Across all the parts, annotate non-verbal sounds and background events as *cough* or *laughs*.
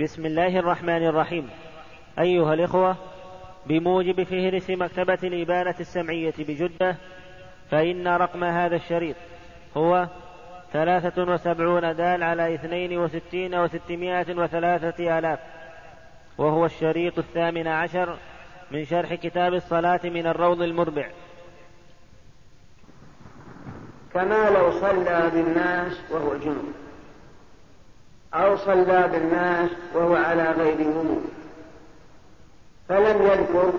بسم الله الرحمن الرحيم. أيها الإخوة بموجب فهرس مكتبة الإبانة السمعية بجدة فإن رقم هذا الشريط هو ثلاثة وسبعون دال على اثنين وستين وستمائة وثلاثة آلاف وهو الشريط الثامن عشر من شرح كتاب الصلاة من الروض المربع. كما لو صلى بالناس وهو جنوب أو صلى بالناس وهو على غير وضوء فلم يذكر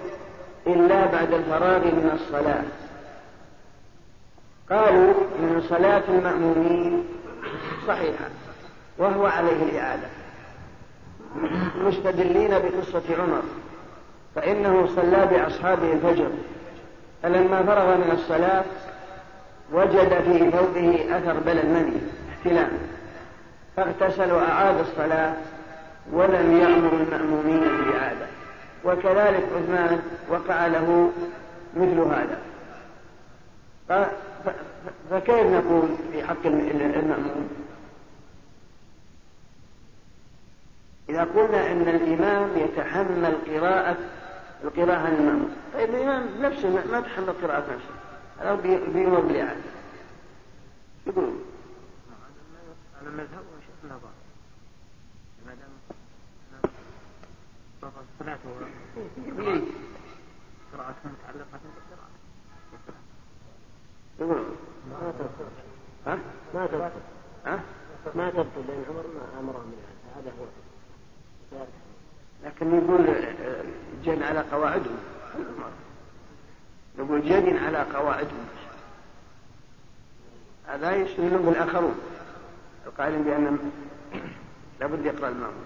إلا بعد الفراغ من الصلاة. قالوا إن صلاة المأمومين صحيحة وهو عليه الإعادة. مستدلين بقصة عمر فإنه صلى بأصحابه الفجر. فلما فرغ من الصلاة وجد في ثوبه أثر بل مني احتلام. فاغتسل وأعاد الصلاة ولم يأمر المأمومين بالإعادة وكذلك عثمان وقع له مثل هذا. فكيف نقول في حق المأموم؟ إذا قلنا أن الإمام يتحمل قراءة القراءة عن المأموم. طيب الإمام نفسه ما تحمل قراءة نفسه هذا بيمر بالإعادة يقول؟ على المذهب نظر ما دام صلاته قراءة متعلقة بالقراءة ما تبطل ها؟ ما تبطل ها؟ ما تبطل لأن عمر ما أمرهم بها هذا هو لكن يقول جن على قواعدهم يقول جن على قواعدهم هذا يشتغلون بالآخرون القائلين بأن لابد يقرأ المأمون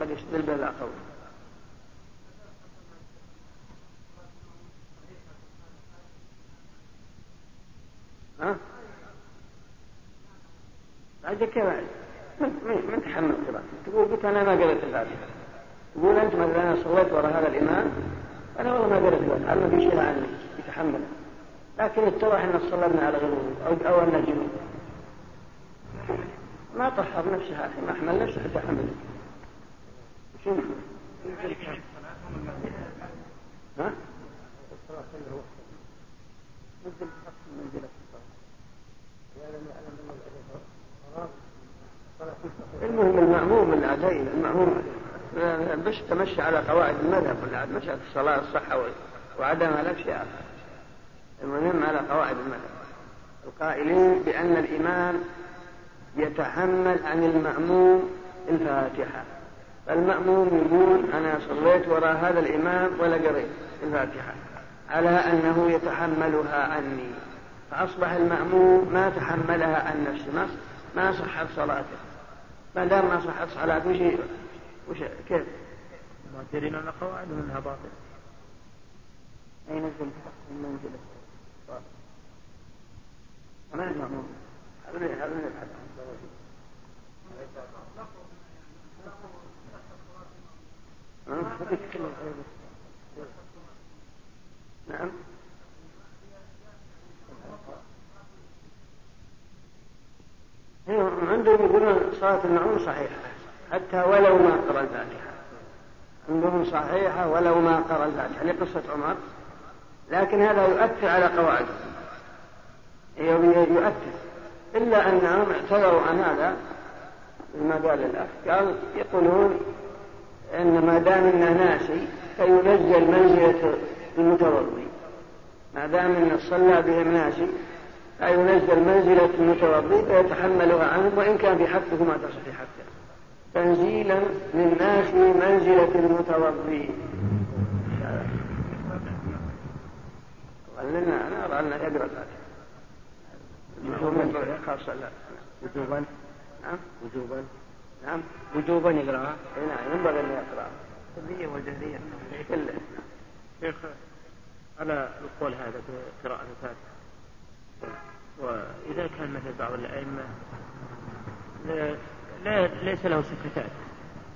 قد يستدل بالآخرون ها؟ بعد كذا من تحمل القراءة. تقول قلت أنا ما قرأت الفاتحة. تقول أنت مثلا أنا صليت وراء هذا الإمام أنا والله ما قرأت الفاتحة ما في شيء عني يتحمل. لكن اتضح أن صلينا على غير أو أو أن جنوب ما طهر نفسه هذه ما أحمل نفسه حتى حمل شو ها؟ المهم المأموم العدين المأموم بس تمشي على قواعد المذهب ولا في الصلاة الصحة وعدمها لا شيء آخر. المهم على قواعد المذهب. القائلين بأن الإمام يتحمل عن المأموم الفاتحة. فالمأموم يقول أنا صليت وراء هذا الإمام ولا قريت الفاتحة. على أنه يتحملها عني. فأصبح المأموم ما تحملها عن نفسه ما صحت صلاته. ما دام ما صحت صلاته وش وش كيف؟ معترين على قواعد منها باطل. أي نزل المنزلة ما المأموم هذا هذا من الحد نعم. عندهم يقولون صلاة النعوم صحيحة. حتى ولو ما قرأ الفاتحة. عندهم صحيحة ولو ما قرأ الفاتحة لقصة عمر. لكن هذا يؤثر على قواعدهم يؤثر. إلا أنهم اعتذروا عن هذا. ما قال الأخ قال يقولون أن ما دام أنه ناسي فينزل منزلة المتوضي ما دام أنه صلى بهم ناسي فينزل منزلة المتوضي فيتحملها عنه وإن كان في حقه ما تصح في حقه. تنزيلا للناس منزلة المتوضي لنا أنا أرى أن يقرأ الفاتحة خاصة لا وجوبا. نعم. وجوبا. نعم. وجوبا يقرأها نعم ينبغي أن يقرأ. سرية وجهرية. كله شيخ على القول هذا بقراءة الفاتحة وإذا كان مثل بعض الأئمة لا ليس له سكتات.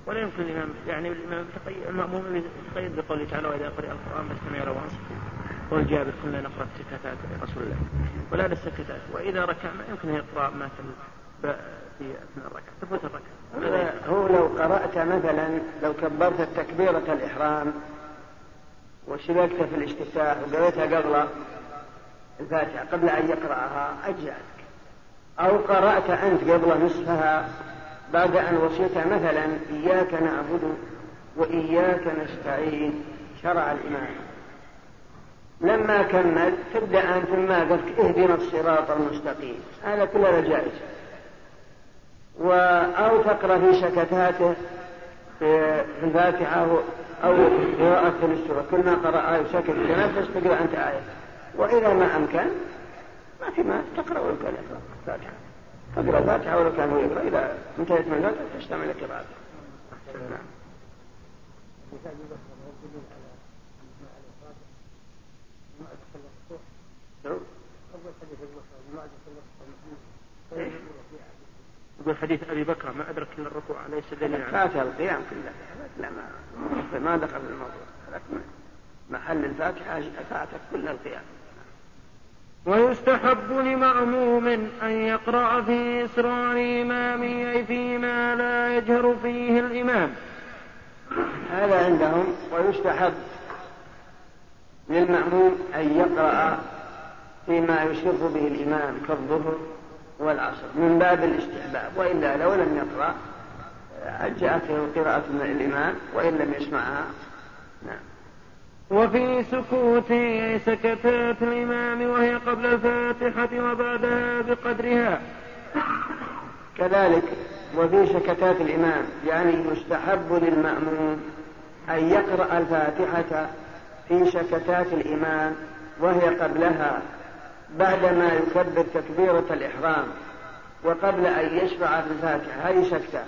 ولا يمكن الإمام يعني الإمام المأموم يتقيد بقوله تعالى وإذا قرئ القرآن فاستمعوا له وأنصتوا قول جابر كنا نقرأ السكتات رسول الله. ولا السكتات وإذا ركع ما يمكن أن يقرأ ما في أثناء الركعة تفوت الركعة. هو لو قرأت مثلا لو كبرت التكبيرة الإحرام وشبكت في الافتتاح وقريتها قبل الفاتحة قبل أن يقرأها أجزأتك. أو قرأت أنت قبل نصفها بعد أن وصيت مثلا إياك نعبد وإياك نستعين. شرع الإمام لما كمل تبدأ أنت ما قلت اهدنا الصراط المستقيم. هذا كله جائز. أو تقرأ في شكتاته في الفاتحة أو قراءة في السورة. كل ما قرأ آية وسكت تنفس تقرأ أنت آية. وإذا ما أمكن ما في ما تقرأ يقرأ الفاتحة. تقرأ الفاتحة ولو كان هو يقرأ إذا انتهيت من الفاتحة تستمع لقراءته نعم. يقول حديث أبي بكر ما أدرك إلا الركوع ليس دليل فاتها القيام كله لا ما ما دخل الموضوع. محل الفاتحة فاتك كل القيام. ويستحب لمأموم أن يقرأ في إسرار إمامه أي فيما لا يجهر فيه الإمام. هذا عندهم ويستحب للمأموم أن يقرأ فيما يشر به الإمام كالظهر والعصر من باب الاستحباب وإلا لو لم يقرأ جاءته قراءة الإمام وإن لم يسمعها. وفي سكوت سكتات الإمام وهي قبل الفاتحة وبعدها بقدرها. كذلك وفي سكتات الإمام يعني يستحب للمأموم أن يقرأ الفاتحة في سكتات الإمام وهي قبلها بعدما يكبر تكبيرة الإحرام وقبل أن يشفع في الفاتحة. هذه سكتة.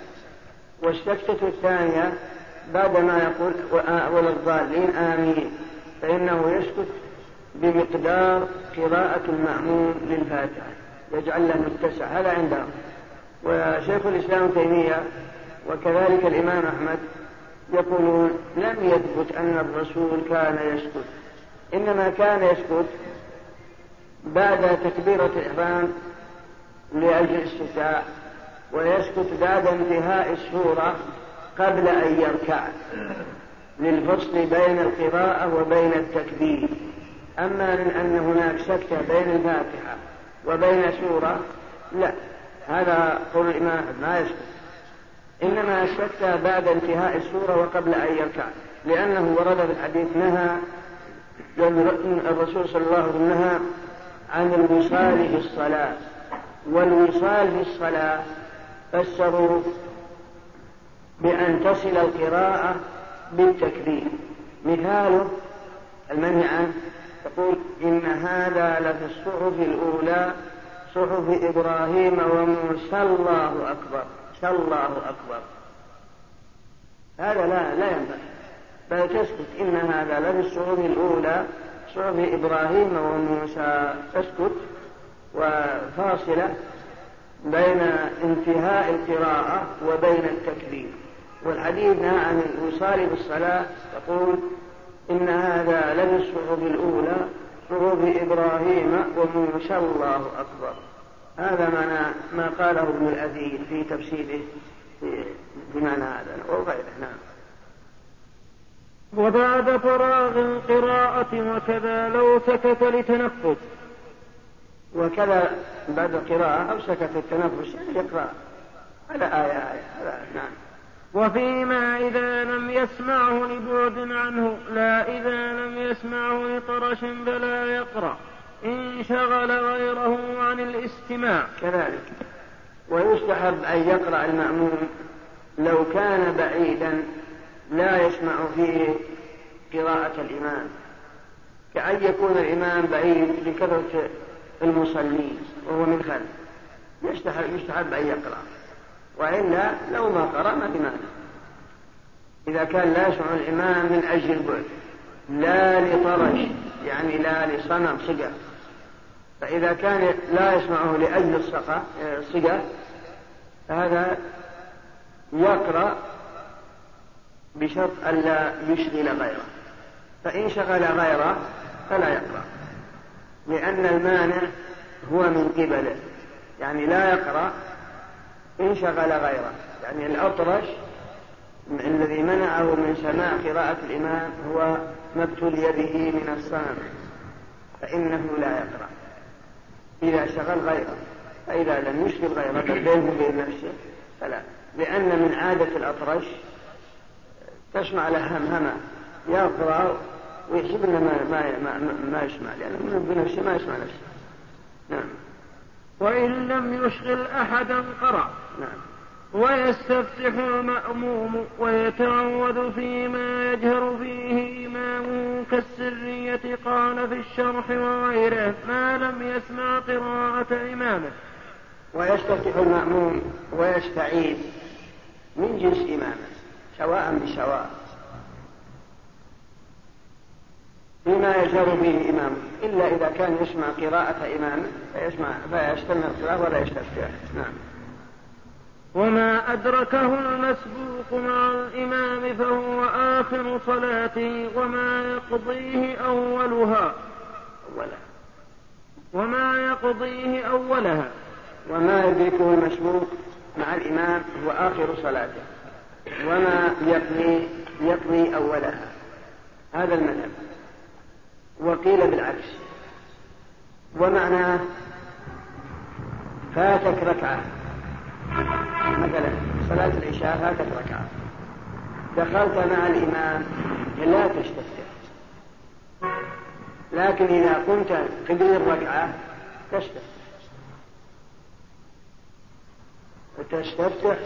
والسكتة الثانية بعدما يقول ولا الضالين آمين فإنه يسكت بمقدار قراءة المأموم للفاتحة يجعل له متسع هذا عندهم. وشيخ الإسلام تيمية وكذلك الإمام أحمد يقولون لم يثبت أن الرسول كان يسكت. إنما كان يسكت بعد تكبيرة الإحرام لأجل الشتاء ويسكت بعد انتهاء السورة قبل أن يركع. للفصل بين القراءة وبين التكبير. أما من أن هناك سكتة بين الفاتحة وبين سورة لا. هذا قول الإمام ما يسكت إنما السكتة بعد انتهاء السورة وقبل أن يركع. لأنه ورد في الحديث نهى الرسول صلى الله عليه وسلم نهى عن الوصال في الصلاة. والوصال في الصلاة فسروا بأن تصل القراءة بالتكبير. مثاله المنهي عنه يقول إن هذا لفي الصحف الأولى صحف إبراهيم وموسى. الله أكبر الله أكبر. هذا لا لا ينبغي. بل تسكت إن هذا لفي الصحف الأولى صحف إبراهيم وموسى. تسكت وفاصلة بين انتهاء القراءة وبين التكبير. والحديث عن الوصال بالصلاة تقول إن هذا لفي الصحف الأولى صحف إبراهيم وموسى الله أكبر. هذا معنى ما قاله ابن الأثير في تفسيره بمعنى هذا وغيره نعم. وبعد فراغ القراءة وكذا لو سكت لتنفس. وكذا بعد القراءة أو سكت التنفس يعني يقرأ على آية آية هذا نعم. وفيما إذا لم يسمعه لبعد عنه لا إذا لم يسمعه لطرش فلا يقرأ. إن شغل غيره عن الاستماع. كذلك. ويستحب أن يقرأ المأموم لو كان بعيدا لا يسمع فيه قراءة الإمام. كأن يكون الإمام بعيد لكثرة المصلين وهو من خلف. يستحب, يستحب أن يقرأ. وإلا لو ما قرأ ما في إذا كان لا يسمع الإمام من أجل البعد لا لطرش يعني لا لصنم صقر فإذا كان لا يسمعه لأجل الصقة الصقة فهذا يقرأ بشرط ألا يشغل غيره. فإن شغل غيره فلا يقرأ لأن المانع هو من قبله. يعني لا يقرأ إن شغل غيره يعني الأطرش الذي منعه من سماع قراءة الإمام هو ما ابتلي به من الصنم فإنه لا يقرأ إذا شغل غيره فإذا لم يشغل غيره بل بينه وبين نفسه فلا لأن من عادة الأطرش تسمع له همهمة يقرأ ويحسب إنه ما ما ما, ما يسمع لأنه بنفسه ما يسمع نفسه. نعم. وإن لم يشغل أحدا قرأ. نعم. ويستفتح المأموم ويتعوذ فيما يجهر فيه إمامه كالسرية قال في الشرح وغيره ما لم يسمع قراءة إمامه. ويستفتح المأموم ويستعيذ من جنس إمامه سواء بسواء. فيما يجهر به إمامه. إلا إذا كان يسمع قراءة إمامه فيسمع فيستمع الصلاة ولا يستفتح. نعم. وما أدركه المسبوق مع الإمام فهو آخر صلاته وما يقضيه أولها. أولها وما يقضيه أولها. وما يدركه المسبوق مع الإمام هو آخر صلاته. وما يقضي يقضي أولها. هذا المذهب. وقيل بالعكس. ومعناه فاتك ركعة. مثلا صلاة العشاء فاتت ركعة. دخلت مع الإمام لا تستفتح لكن إذا كنت قبل الركعة تستفتح وتستفتح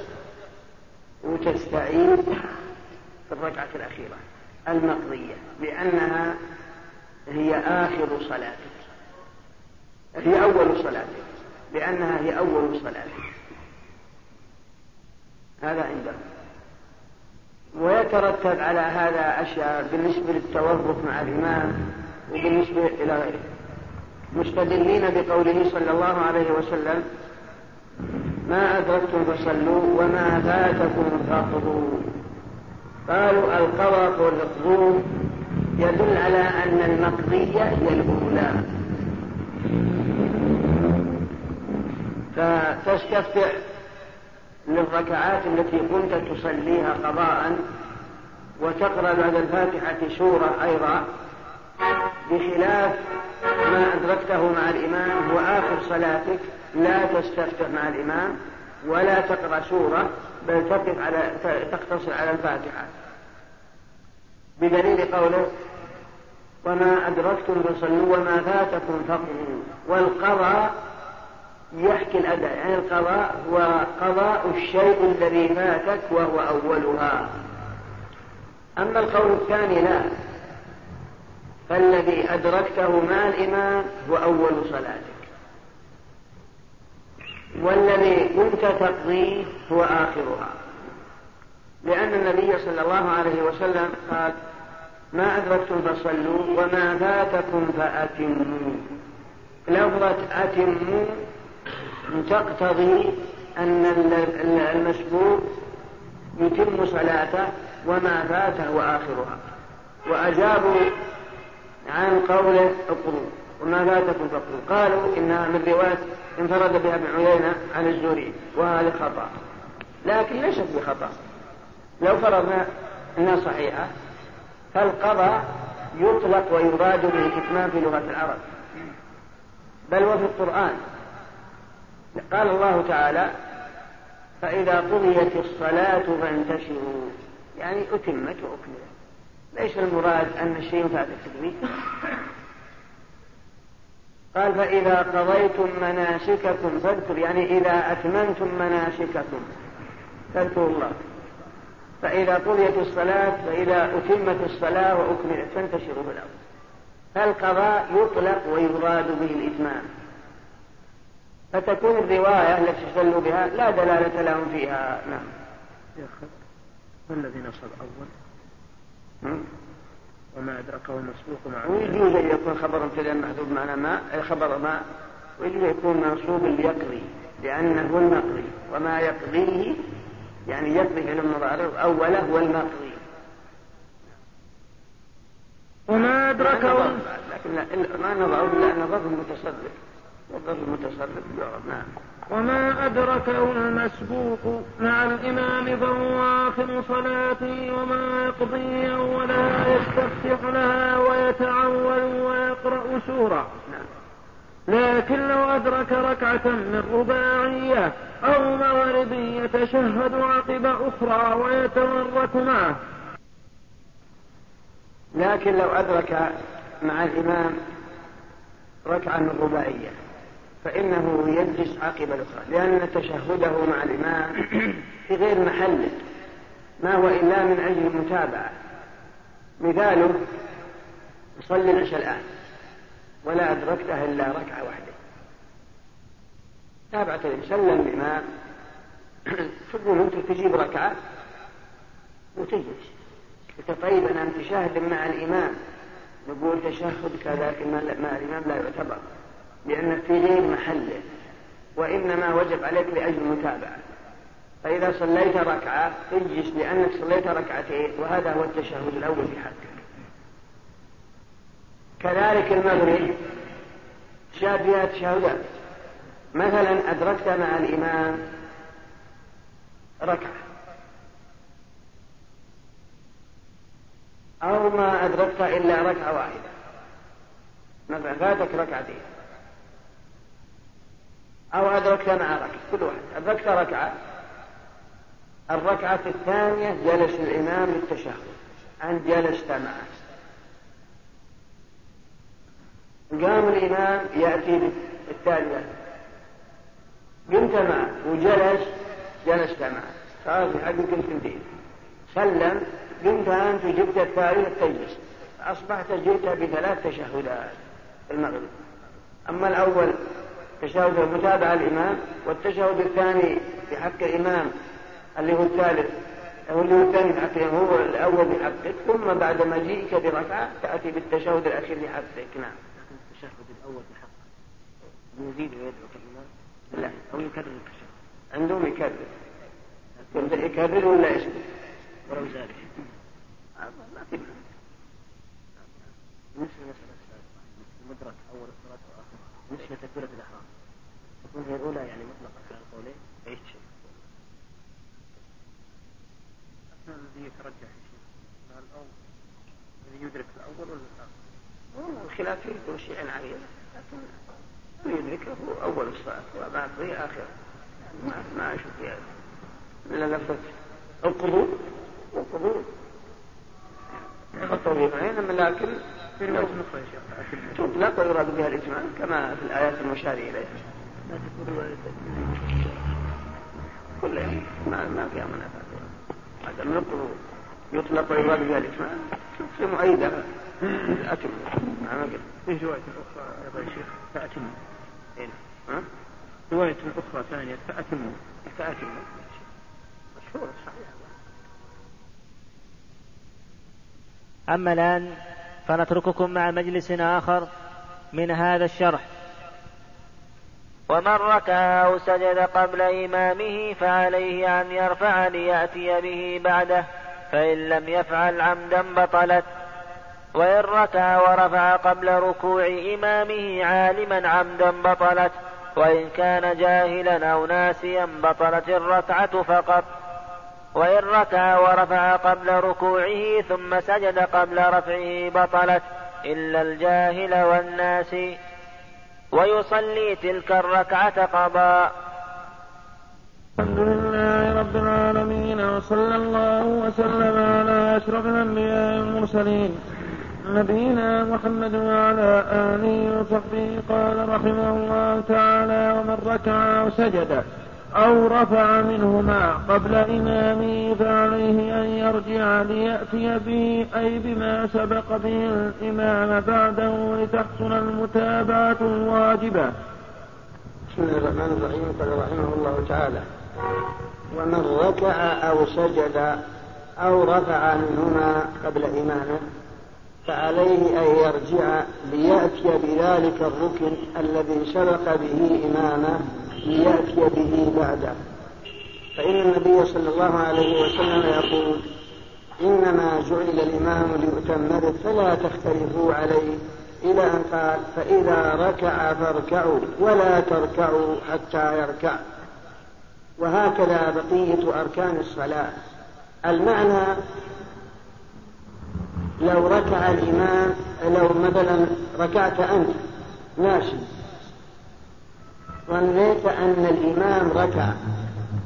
وتستعيد في الركعة الأخيرة المقضية لأنها هي آخر صلاتك هي أول صلاتك لأنها هي أول صلاتك هذا عندهم. ويترتب على هذا أشياء بالنسبة للتوظف مع الإمام وبالنسبة إلى غيره. مستدلين بقوله صلى الله عليه وسلم ما أدركتم فصلوا وما فاتكم فاقضوا. قالوا القضاء والمقضون يدل على أن المقضية هي الأولى. فتستفتح للركعات التي كنت تصليها قضاء وتقرأ بعد الفاتحة سورة أيضا بخلاف ما أدركته مع الإمام هو آخر صلاتك لا تستفتح مع الإمام ولا تقرأ سورة بل تقف على تقتصر على الفاتحة. بدليل قوله وما أدركتم فصلوا وما فاتكم فقروا والقضاء يحكي الأداء يعني القضاء هو قضاء الشيء الذي فاتك وهو أولها. أما القول الثاني لا. فالذي أدركته مع الإمام هو أول صلاتك. والذي كنت تقضيه هو آخرها. لأن النبي صلى الله عليه وسلم قال ما أدركتم فصلوا وما فاتكم فأتموا. لفظة أتموا تقتضي أن المسبوق يتم صلاته وما فاته وآخرها. وأجابوا عن قوله اقروا وما فاتكم فاقروا قالوا إنها من رواية انفرد بها ابن عيينة عن الزهري وهذا خطأ. لكن ليست بخطأ. لو فرضنا أنها صحيحة فالقضاء يطلق ويراد به الإتمام في لغة العرب. بل وفي القرآن. قال الله تعالى فإذا قضيت الصلاة فانتشروا. يعني أتمت وأكملت. ليس المراد أن الشيء فات التكبير قال فإذا قضيتم مناسككم فاذكر يعني إذا أتممتم مناسككم فاذكروا الله. فإذا قضيت الصلاة فإذا أتمت الصلاة وأكملت فانتشروا في الأرض. فالقضاء يطلق ويراد به الإتمام. فتكون الرواية التي استدلوا بها لا دلالة لهم فيها. نعم. ما الذي نصب أول؟ وما أدركه المسبوق مع ويجوز أن يكون خبر ابتداء محذوف معنى ما؟ خبر ما؟ ويجوز يكون منصوب ليقضي لأنه هو المقضي. وما يقضيه يعني يقضي علم المضارع أوله هو المقضي. وما أدركه لكن ما نضعه إلا أن ظرف المتصرف والظرف المتصرف نعم. وما أدركه المسبوق مع الإمام فهو آخر صلاته وما يقضي أولها يستفتح لها ويتعول ويقرأ سورة. نعم. لكن لو أدرك ركعة من رباعية أو مغربية يتشهد عقب أخرى ويتورك معه. لكن لو أدرك مع الإمام ركعة من رباعية فإنه يجلس عقب الأخرى لأن تشهده مع الإمام *coughs* في غير محله ما هو إلا من أجل المتابعة. مثاله يصلي العشاء الآن ولا أدركته إلا ركعة واحدة. تابعة سلم الإمام. *coughs* تقول أنت تجيب ركعة وتجلس. طيب أنا تشاهد مع الإمام نقول تشهد كذلك مع الإمام لا يعتبر. لأنه في غير محله وإنما وجب عليك لأجل المتابعة. فإذا صليت ركعة اجلس لأنك صليت ركعتين وهذا هو التشهد الأول في حقك. كذلك المغرب شاد فيها تشهدات. مثلا أدركت مع الإمام ركعة. أو ما أدركت إلا ركعة واحدة. مثلا فاتك ركعتين. أو أدركت مع ركعة. كل واحد. أدركت ركعة. الركعة الثانية جلس الإمام للتشهد. أنت جلست معه. قام الإمام يأتي بالثالثة قمت معه وجلس جلست معه. صار في حقك الثنتين سلم قمت أنت وجبت الثالثة تجلس أصبحت جئت بثلاث تشهدات المغرب. أما الأول تشهد المتابعة الإمام والتشهد الثاني في حق الإمام اللي هو الثالث. أو اللي هو الثاني في حقه هو الأول بحقك ثم بعد مجيئك بركعة تأتي بالتشهد الأخير لحقك نعم. التشهد الأول بحق يزيد ويدعو كلمة لا. أو يكرر التشهد؟ عندهم يكرر. يكرر ولا يسكت ولو زاد ما في مثل مسألة المدرك أول الصلاة وآخرها مثل تكبيرة الإحرام. هي الأولى يعني مطلقة على القولين أي شيء الذي يترجح الأول الذي يدرك الأول ولا الآخر؟ الخلاف فيه شيء عليه لكن من يدركه أول الصلاة وبعد ذي آخر. ما ما أشوف فيها إلا لفظة لكن في رواية أخرى يا شيخ تطلق ويراد بها الإجمال كما في الآيات المشار إليها. تكون رواية كلها ما ما فيها منافع هذا من القبول يطلق ويراد بها مؤيدة أتم. ما قلت في رواية أخرى يا شيخ فأتم. إيه؟ ها؟ رواية أخرى ثانية فأتم. فأتم. مشهور صحيح. أما الآن فنترككم مع مجلس آخر من هذا الشرح. ومن ركع أو سجد قبل إمامه فعليه أن يرفع ليأتي به بعده فإن لم يفعل عمدا بطلت. وإن ركع ورفع قبل ركوع إمامه عالما عمدا بطلت. وإن كان جاهلا أو ناسيا بطلت الركعة فقط. وإن ركع ورفع قبل ركوعه ثم سجد قبل رفعه بطلت. إلا الجاهل والناس ويصلي تلك الركعة قضاء. الحمد لله رب العالمين وصلى الله وسلم على أشرف الأنبياء والمرسلين. نبينا محمد وعلى آله وصحبه قال رحمه الله تعالى ومن ركع أو سجد أو رفع منهما قبل إمامه فعليه أن يرجع ليأتي به أي بما سبق به الإمام بعده لتحصل المتابعة الواجبة. بسم الله الرحمن الرحيم. قال رحمه الله تعالى ومن ركع أو سجد أو رفع منهما قبل إمامه فعليه أن يرجع ليأتي بذلك الركن الذي سبق به إمامه ليأتي به بعده فإن النبي صلى الله عليه وسلم يقول إنما جعل الإمام ليؤتم به فلا تختلفوا عليه. إلى أن قال فإذا ركع فاركعوا ولا تركعوا حتى يركع. وهكذا بقية أركان الصلاة. المعنى لو ركع الإمام لو مثلا ركعت أنت ماشي. ظنيت أن الإمام ركع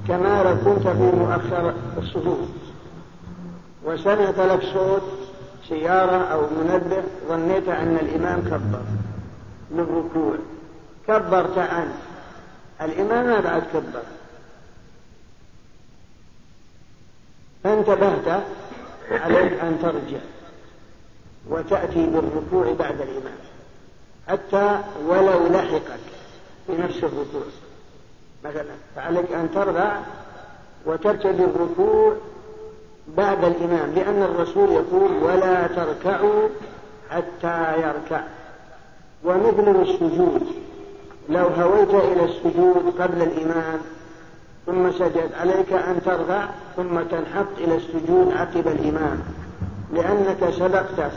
كما لو كنت في مؤخر الصفوف وسمعت لك صوت سيارة أو منبه ظنيت أن الإمام كبر للركوع. كبرت أنت. الإمام ما بعد كبر. فانتبهت عليك أن ترجع وتأتي بالركوع بعد الإمام. حتى ولو لحقك. في نفس الركوع. مثلا فعليك أن ترفع وترتدي الركوع بعد الإمام لأن الرسول يقول ولا تركعوا حتى يركع. ومثل السجود لو هويت إلى السجود قبل الإمام ثم سجد عليك أن ترفع ثم تنحط إلى السجود عقب الإمام لأنك سبقت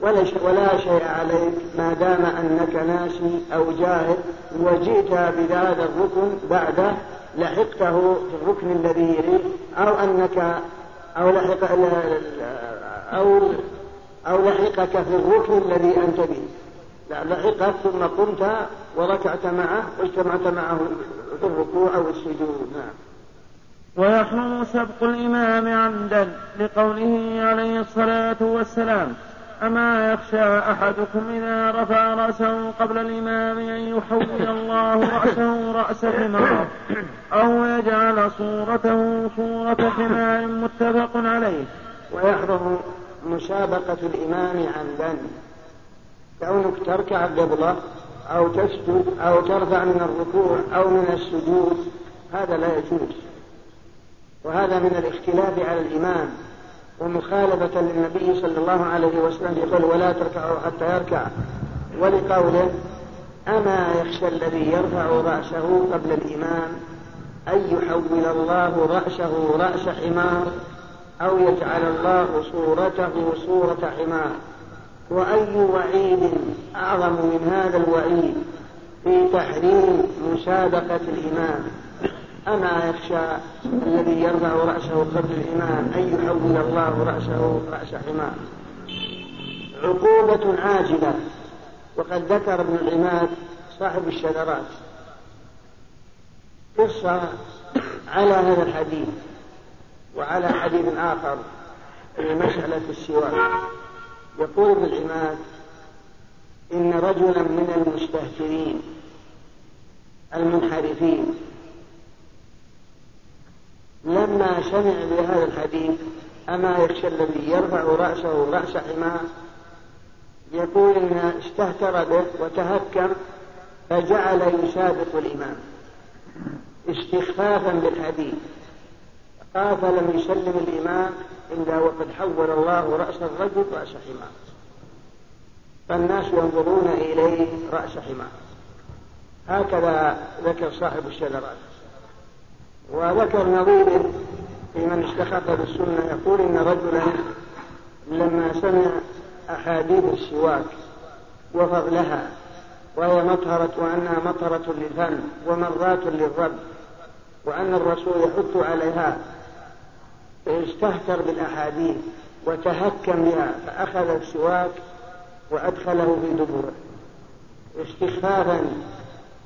ولا شيء, ولا شيء عليك ما دام أنك ناسي أو جاهل وجئت بهذا الركن بعد لحقته في الركن الذي يليه أو أنك أو لحق أو أو لحقك في الركن الذي أنت به. لحقك ثم قمت وركعت معه واجتمعت معه في الركوع أو السجود نعم. ويحرم سبق الإمام عمدا لقوله عليه الصلاة والسلام أما يخشى أحدكم إذا رفع رأسه قبل الإمام أن يحول الله رأسه رأس حمار أو يجعل صورته صورة حمار متفق عليه. ويحرم مسابقة الإمام عمدا كونك تركع قبله أو تسجد أو ترفع من الركوع أو من السجود هذا لا يجوز. وهذا من الاختلاف على الإمام. ومخالفة للنبي صلى الله عليه وسلم يقول ولا تركعوا حتى يركع. ولقوله أما يخشى الذي يرفع رأسه قبل الإمام أن يحول الله رأسه رأس حمار أو يجعل الله صورته صورة حمار. وأي وعيد أعظم من هذا الوعيد في تحريم مسابقة الإمام؟ أما يخشى الذي يرفع رأسه قبل الإمام أن يحول الله رأسه رأس حمار عقوبة عاجلة وقد ذكر ابن العماد صاحب الشذرات. قصة على هذا الحديث وعلى حديث آخر في مسألة السواك. يقول ابن العماد إن رجلا من المستهترين المنحرفين لما سمع بهذا الحديث أما يخشى الذي يرفع رأسه رأس حمار يقول إن استهتر به وتهكم فجعل يسابق الإمام. استخفافا بالحديث. قال فلم يسلم الإمام إلا وقد حول الله رأس الرجل رأس حمار فالناس ينظرون إليه رأس حمار هكذا ذكر صاحب الشذرات وذكر نظيره في من استخف بالسنة يقول إن رجلا لما سمع أحاديث السواك وفضلها وهي مطهرة وأنها مطهرة للفم ومرات للرب وأن الرسول يحث عليها استهتر بالأحاديث وتهكم بها فأخذ السواك وأدخله في دبره استخفافا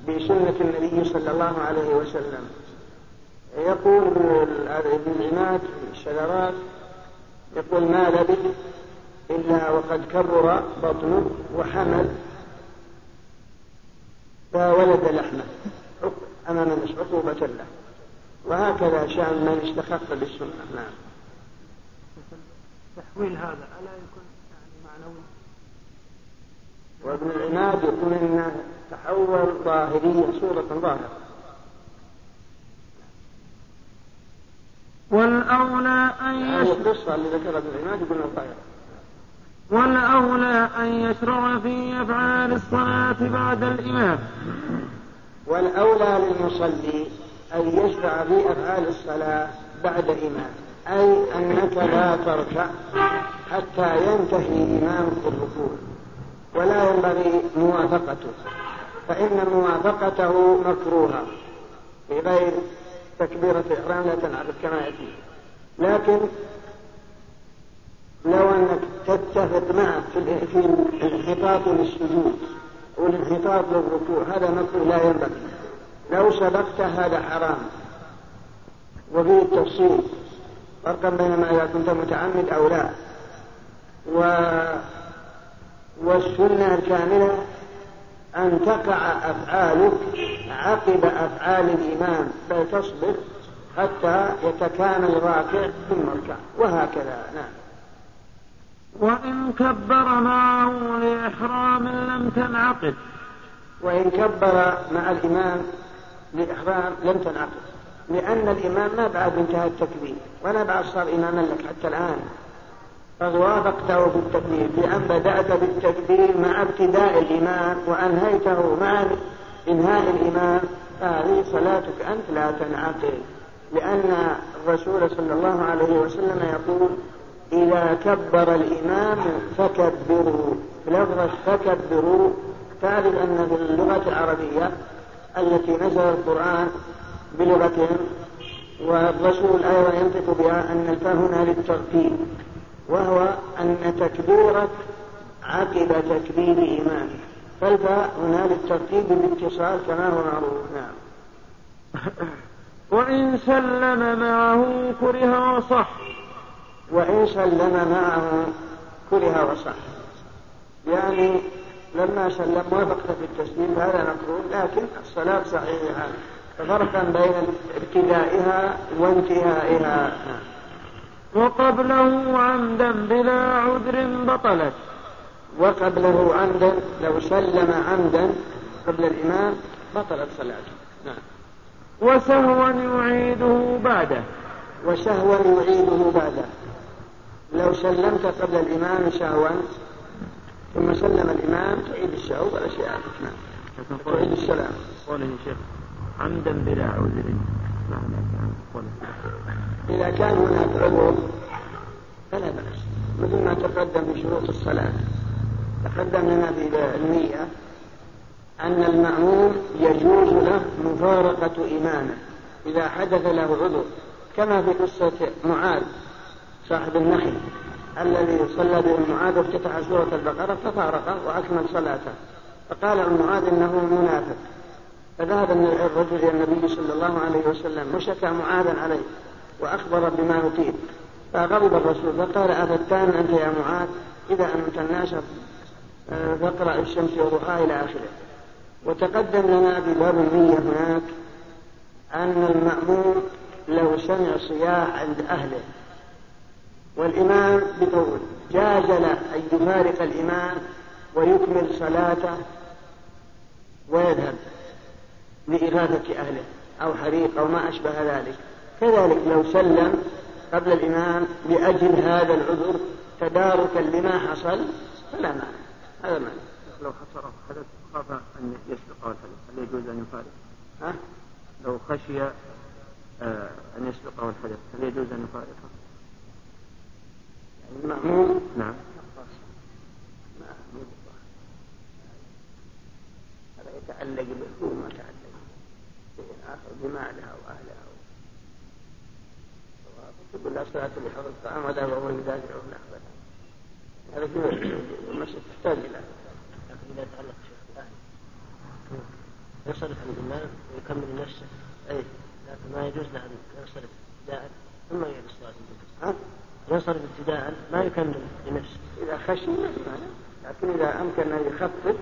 بسنة النبي صلى الله عليه وسلم. يقول ابن عماد في الشجرات يقول ما لبث إلا وقد كرر بطنه وحمل فولد لحمه أمام الناس عقوبة له. وهكذا شأن من استخف بالسنة. نعم. تحويل هذا ألا يكون يعني معنوي؟ وابن العماد يقول انه تحول ظاهرية صورة ظاهرة. والأولى أن يشرع القصة اللي ذكرها ابن العماد يقول والأولى أن يشرع في أفعال الصلاة بعد الإمام. والأولى للمصلي أن يشرع في أفعال الصلاة بعد إمام أي أنك لا تركع حتى ينتهي إمامك الركوع. ولا ينبغي موافقته. فإن موافقته مكروهة. في غير تكبيرة الإحرام لا تنعقد كما يأتي. لكن لو أنك تتفق معه في الانحطاط للسجود والانحطاط للركوع هذا مكروه لا ينبغي. لو سبقت هذا حرام وفيه التفصيل فرقا بين ما إذا كنت متعمد أو لا. و والسنة الكاملة أن تقع أفعالك عقب أفعال الإمام بل تصبر حتى يتكامل الراكع ثم اركع وهكذا نعم. وإن كبر معه لإحرام لم تنعقد. وإن كبر مع الإمام لإحرام لم تنعقد. لأن الإمام ما بعد انتهى التكبير ولا بعد صار إماما لك حتى الآن. قد وافقته في التكبير بأن بدأت بالتكبير مع ابتداء الإمام وأنهيته مع إنهاء الإمام. فهذه صلاتك أنت لا تنعقد لأن الرسول صلى الله عليه وسلم يقول إذا كبر الإمام فكبروا. لفظة فكبروا تعرف أن في اللغة العربية التي نزل القرآن بلغتهم والرسول أيضا ينطق بها أن الفاء هنا للترتيب. وهو أن تكبيرك عقب تكبير إمامك فالفاء هنا للترتيب بالاتصال كما هو معروف. نعم. *coughs* وإن سلم معه كره وصح. وإن سلم معه كره وصح. يعني لما سلم وافقت في التسليم هذا مكروه لكن الصلاة صحيحة. فرقا بين ابتدائها وانتهائها. وقبله عمدا بلا عذر بطلت. وقبله عمدا لو سلم عمدا قبل الإمام بطلت صلاته. نعم. وسهوا يعيده بعده. وسهوا يعيده بعده. لو سلمت قبل الإمام سهوا ثم سلم الإمام تعيد السهو ولا شيء نعم. تعيد السلام. قوله شيخ عمدا بلا عذر. إذا كان هناك عذر فلا بأس. مثل ما تقدم في شروط الصلاة. تقدم لنا في النية أن المأموم يجوز له مفارقة إمامه إذا حدث له عذر كما في قصة معاذ صاحب النخل الذي صلى به معاذ وافتتح سورة البقرة ففارقه وأكمل صلاته. فقال معاذ إنه منافق. فذهب الرجل إلى النبي صلى الله عليه وسلم وشكى معاذا عليه. وأخبر بما يطيل فغضب الرسول فقال أفتان أنت يا معاذ؟ إذا أمت الناس آه، فاقرأ الشمس وضحاها إلى آخره. وتقدم لنا في باب النية هناك أن المأموم لو سمع صياح عند أهله. والإمام بطول جاز له أن يفارق الإمام ويكمل صلاته ويذهب لإغاثة أهله أو حريق أو ما أشبه ذلك. كذلك لو سلم قبل الإمام لأجل هذا العذر تداركا لما حصل فلا مانع هذا مانع لو خسر حدث خاف أن يسبقه الحدث هل يجوز أن يفارق؟ ها؟ لو خشي آه، أن يسبقه الحدث هل يجوز أن يفارقه؟ يعني المأموم نعم هذا يتعلق بالكون ما تعلق آخر بمالها وأهلها تقول لا صلاة لحفظ الطعام ولا وهو يدافع الأخبار هذا في المسجد تحتاج إلى. لكن إذا تعلق شيخ الأهل ينصرف عن الإمام ويكمل نفسه أي. لكن ما يجوز له أن ينصرف ابتداء ثم يعيد الصلاة ها؟ ينصرف ابتداء ما يكمل لنفسه. إذا خشي لكن إذا أمكن أن يخفف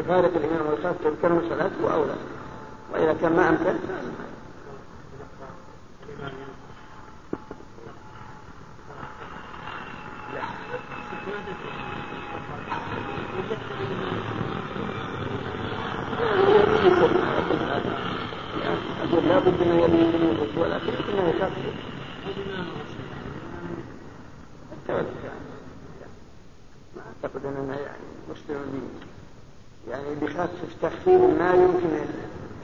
يفارق الإمام ويخفف يكمل صلاته أولى. وإذا كان ما أمكن أقول لا بد من يلي من ولكن إنه يخفف ما أعتقد أننا يعني مسلم يعني بخفف تخفيف ما يمكن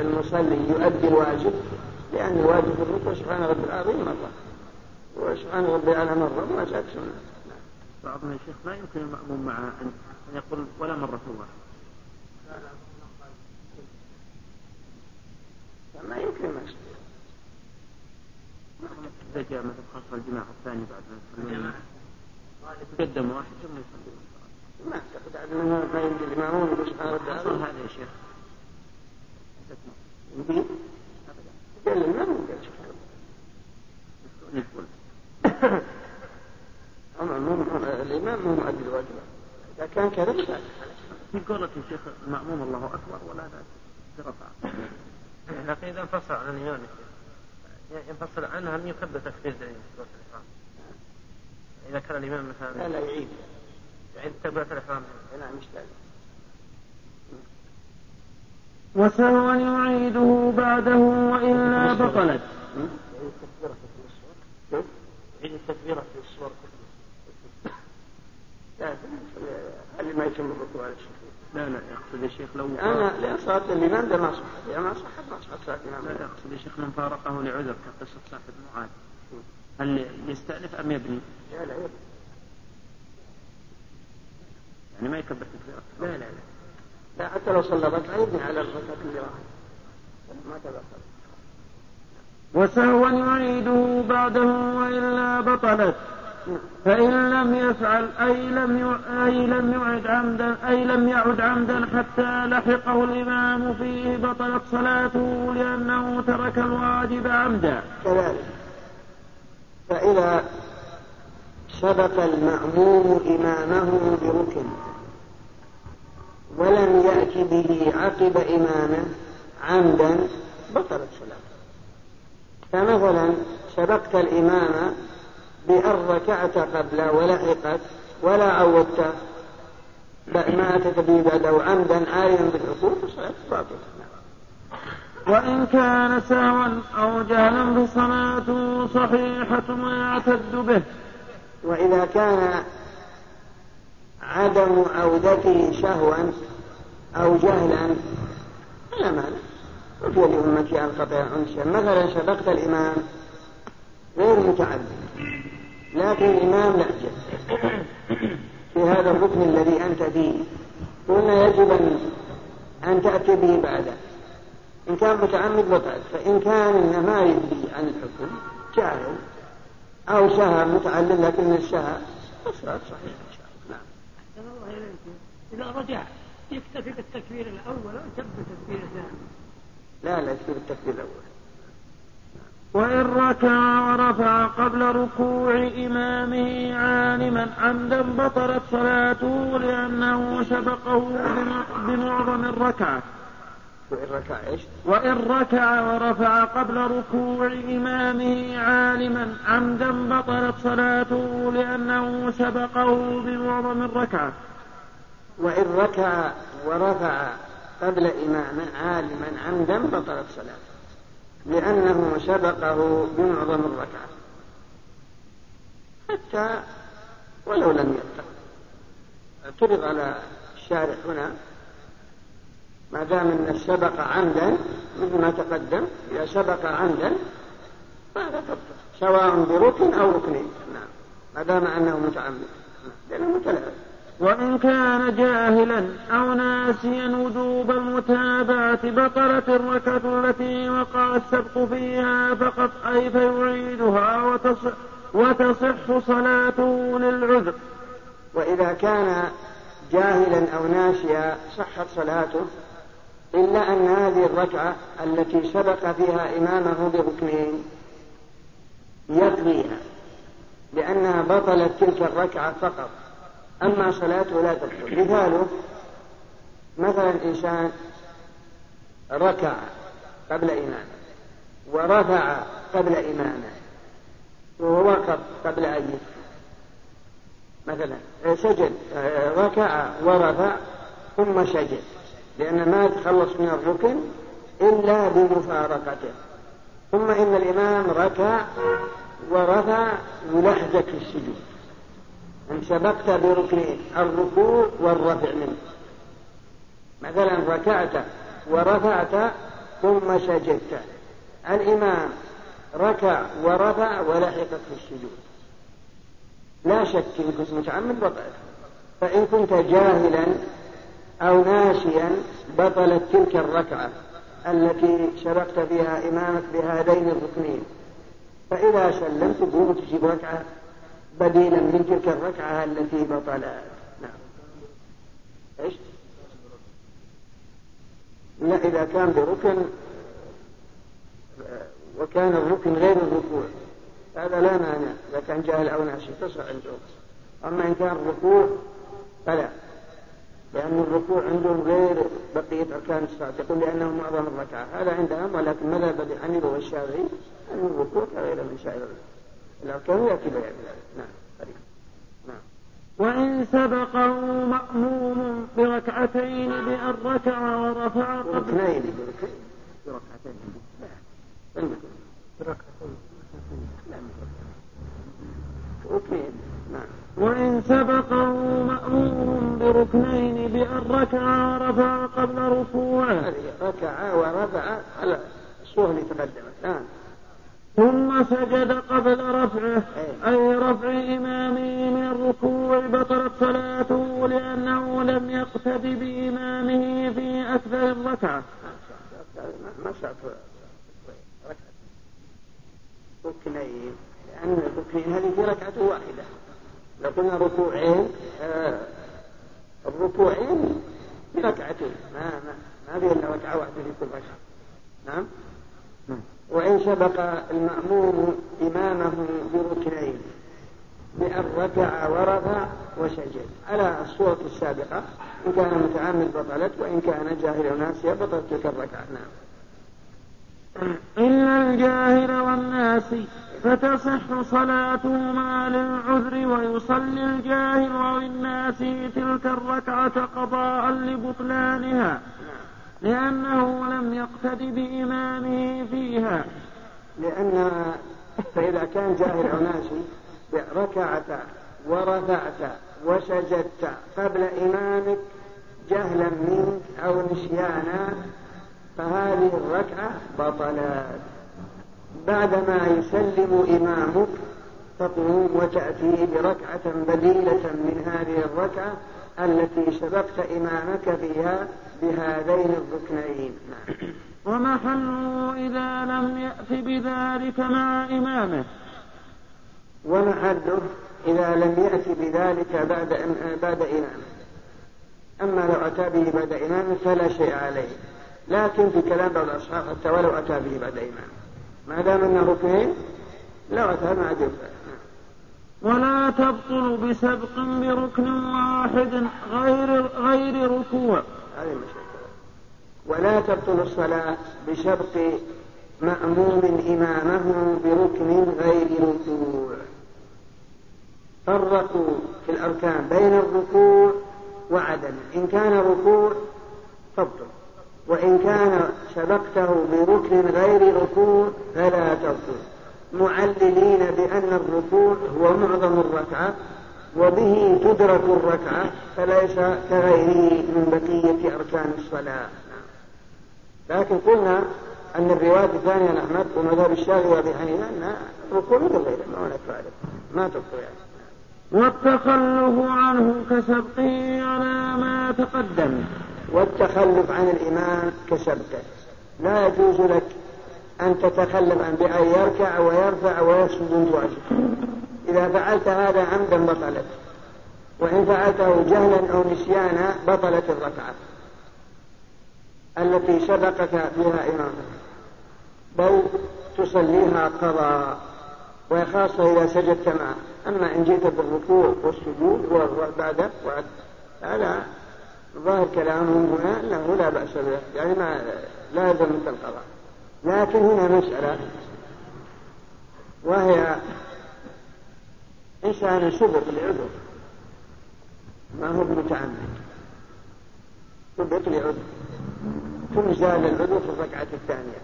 المصلي يؤدي الواجب لأن الواجب في الركوع سبحان ربي العظيم مرة وسبحان ربي الأعلى مرة وما جاءت سنة بعضهم يا شيخ ما يمكن المأموم مع أن يقول ولا مرة واحدة. ما يمكن ما إذا جاء مثلا خاصة الجماعة الثانية بعد ما يصلون. قدم واحد ثم يصلي ما أعتقد أنه ما يمكن الإمامون سبحانه وتعالى هذا يا شيخ. يمكن؟ قال *coughs* الإمام هو مؤدي الواجبات إذا كان كذا في قولة الشيخ المأموم الله أكبر ولا لا؟ رفع. لكن إذا انفصل عن الإمام ينفصل عنها من يكبر تكبير الإحرام إذا كان الإمام مثلا لا لا يعيد. يعيد. تكبيرة الإحرام. نعم مش وسهوا يعيده بعده وإلا بطلت. يعيد التكبيرة في الصور. لا اللي ما يتم الركوع على الشيخ لا لا يقصد الشيخ لو أنا لأن صلاة الإمام ده ما صحت يا ما صحت ما صحت صلاة الإمام لا يقصد الشيخ من فارقه لعذر كقصة صاحب معاذ هل يستأنف أم يبني؟ لا لا يبني. يعني ما يكبر تكبيرة لا لا لا. لا حتى لو صلى ركعة يبني على الركعة اللي راحت ما تبقى. وسهوا يعيده بعده وإلا بطلت. فإن لم يفعل أي لم أي لم يعد عمدا أي لم يعد عمدا حتى لحقه الإمام فيه بطلت صلاته لأنه ترك الواجب عمدا. كذلك فإذا سبق المأموم إمامه بركن ولم يأت به عقب إمامه عمدا بطلت صلاته فمثلا سبقت الإمام بأن ركعت قبله ولحقت ولا عودت. ما أتت به بعده عمدا عالما بالعقوق فصلاة باطلة وإن كان سهوا أو جهلا فصلاته صحيحة ويعتد به. وإذا كان عدم عودته سهوا أو جهلا فلا مانع. وفي لأمتي أن قطع أنسا مثلا سبقت الإمام غير متعدد. لكن الإمام لا. *coughs* في هذا الركن الذي أنت فيه. قلنا يجب أن أن تأتي به بعده إن كان متعمد بطل فإن كان ما يدري عن الحكم جاهل أو سهى متعلم لكن السهى صحيحة إن شاء الله. نعم. الله إليكم إذا رجع يكتفي بالتكبير الأول أو يكتفي بالتكبير الثاني؟ لا لا يكتفي بالتكبير الأول. وإن ركع ورفع قبل ركوع إمامه عالما عمدا بطلت صلاته لأنه سبقه بمعظم الركعة. وإن ركع إيش؟ وإن ركع ورفع قبل ركوع إمامه عالما عمدا بطلت صلاته لأنه سبقه بمعظم الركعة. وإن ركع ورفع قبل إمامه عالما عمدا بطلت صلاته. لأنه سبقه بمعظم الركعة حتى ولو لم يركع اعترض على الشارع هنا. ما دام إن سبق عمدا مثل ما تقدم إذا سبق عمدا فهذا تبطل سواء بركن أو ركنين. نعم. ما دام أنه متعمد. لأنه متلعب وإن كان جاهلا أو ناسيا وجوب المتابعة بطلت الركعة التي وقع السبق فيها فقط أي فيعيدها وتصح, وتصح صلاته للعذر. وإذا كان جاهلا أو ناسيا صحت صلاته إلا أن هذه الركعة التي سبق فيها إمامه بركنين يقضيها لأنها بطلت تلك الركعة فقط. أما صلاته لا تبطل مثاله مثلا إنسان ركع قبل إمامه ورفع قبل إمامه ووقف قبل أن مثلا سجد ركع ورفع ثم سجد لأن ما يتخلص من الركن إلا بمفارقته. ثم إن الإمام ركع ورفع في السجود. إن سبقت بركنين الركوع والرفع منه. مثلا ركعت ورفعت ثم سجدت. الإمام ركع ورفع ولحقت في السجود. لا شك إن كنت متعمد بطلت فإن كنت جاهلا أو ناسيا بطلت تلك الركعة التي شرقت بها إمامك بهذين الركنين. فإذا سلمت تقوم تجيب ركعة. بديلا من تلك الركعة التي بطلت. نعم. إيش؟ لا إذا كان بركن وكان الركن غير الركوع هذا لا مانع. إذا كان جاهل أو ناسي تصح عنده. أما إن كان الركوع فلا. لأن الركوع عندهم غير بقية أركان الصلاة يقول لأنه معظم الركعة. هذا عندهم ولكن مذهب أبي حنيفة والشافعي أن الركوع. كغير من سائر الأركان نعم نعم وإن سبقه مأموم بركعتين بأن ركع ورفع بركعتين بركعتين ركنين. نعم وإن سبقه مأموم بركنين بأن ركع ورفع قبل ركوعه. ركع ورفع. على الصورة اللي تقدمت نعم. ثم سجد قبل رفعه أي رفع إمامه من الركوع بطلت صلاته لأنه لم يقتد بإمامه في أكثر الركعة. ما شاء ركنين. لأن الركنين هذه في ركعة واحدة؟ لو قلنا ركوعين آه. الركوعين في ركعتين ما ما ما في إلا ركعة واحدة في كل ركعة. نعم. وإن سبق المأموم إمامه بركنين بأن ركع ورفع وسجد. على الصورة السابقة إن كان متعمد بطلت وإن كان جاهل ناسيا بطلت تلك الركعة. نعم. إلا الجاهل والناس فتصح صلاتهما للعذر ويصلي الجاهل أو الناس تلك الركعة قضاء لبطلانها. لأنه لم يقتد بإمامه فيها. لأن فإذا كان جاهل أو ناسي ركعت ورفعت وسجدت قبل إمامك جهلا منك أو نسيانا فهذه الركعة بطلت. بعدما يسلم إمامك تقوم وتأتي بركعة بديلة من هذه الركعة التي سبقت إمامك فيها بهذين الركنين. ومحله إذا لم يأت بذلك مع إمامه. ومحله إذا لم يأت بذلك بعد بعد إمامه. أما لو أتى به بعد إمامه فلا شيء عليه. لكن في كلام بعض الأصحاب حتى ولو أتى به بعد إمامه. ما دام أنه ركنين لو أتى ما عاد ولا تبطل بسبق بركن واحد غير غير ركوع. ولا تبطل الصلاة بسبق مأموم إمامه بركن غير ركوع. فرقوا في الأركان بين الركوع وعدم. إن كان ركوع تبطل وإن كان سبقته بركن غير ركوع فلا تبطل. معللين بأن الركوع هو معظم الركعة وبه تدرك الركعة فليس كغيره من بقية أركان الصلاة. لكن قلنا أن الرواية الثانية عن أحمد ومذهب الشافعي وأبي حنيفة أن ركوع مثل غيره ما هناك فائدة. ما تبطل يعني. والتخلف عنه كسبقه على ما تقدم. والتخلف عن الإمام كسبقه لا يجوز لك أن تتخلف عن بأن يركع ويرفع ويسجد وجهه إذا فعلت هذا عمدا بطلت. وإن فعلته جهلا أو نسيانا بطلت الركعة التي سبقك فيها إمامك. بل تصليها قضاء وخاصة إذا سجدت معه. أما إن جئت بالركوع والسجود وبعده هذا ظاهر كلامهم هنا أنه لا بأس به. يعني ما لا يلزم منك القضاء لكن هنا مسألة وهي إنسان سبق لعذر. ما هو متعمد سبق لعذر. ثم زال العذر في الركعة الثانية.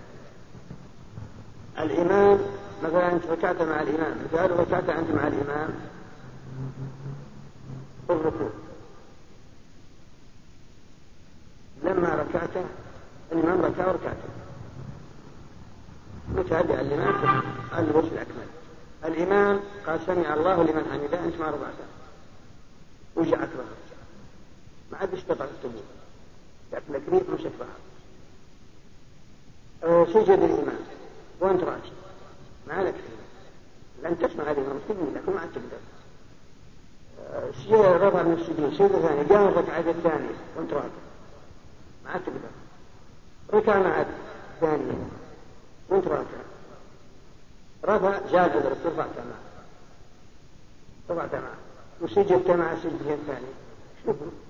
الإمام مثلا أنت ركعت مع الإمام مثال ركعت أنت مع الإمام في الركوع. لما ركعت الإمام ركع وركعت متابع الإمام على الوجه الأكمل؟ الإمام قال سمع الله لمن حمده أنت ما ربعته وجعت ظهرك ما عاد استطعت التبوك جات لك ريح مشت ظهرك سجد الإمام وأنت راجع ما لك لن تسمع الإمام تبني لكن ما عاد تقدر. سجد رفع من السجود. سجد ثاني جاء الركعة الثانية. وأنت راجع ما عاد تقدر. ركع معك ثانية وأنت راجع رفع جاء قدرك رفعت معه رفعت معه وسجدت مع سجدتين الثانية شوف *laughs*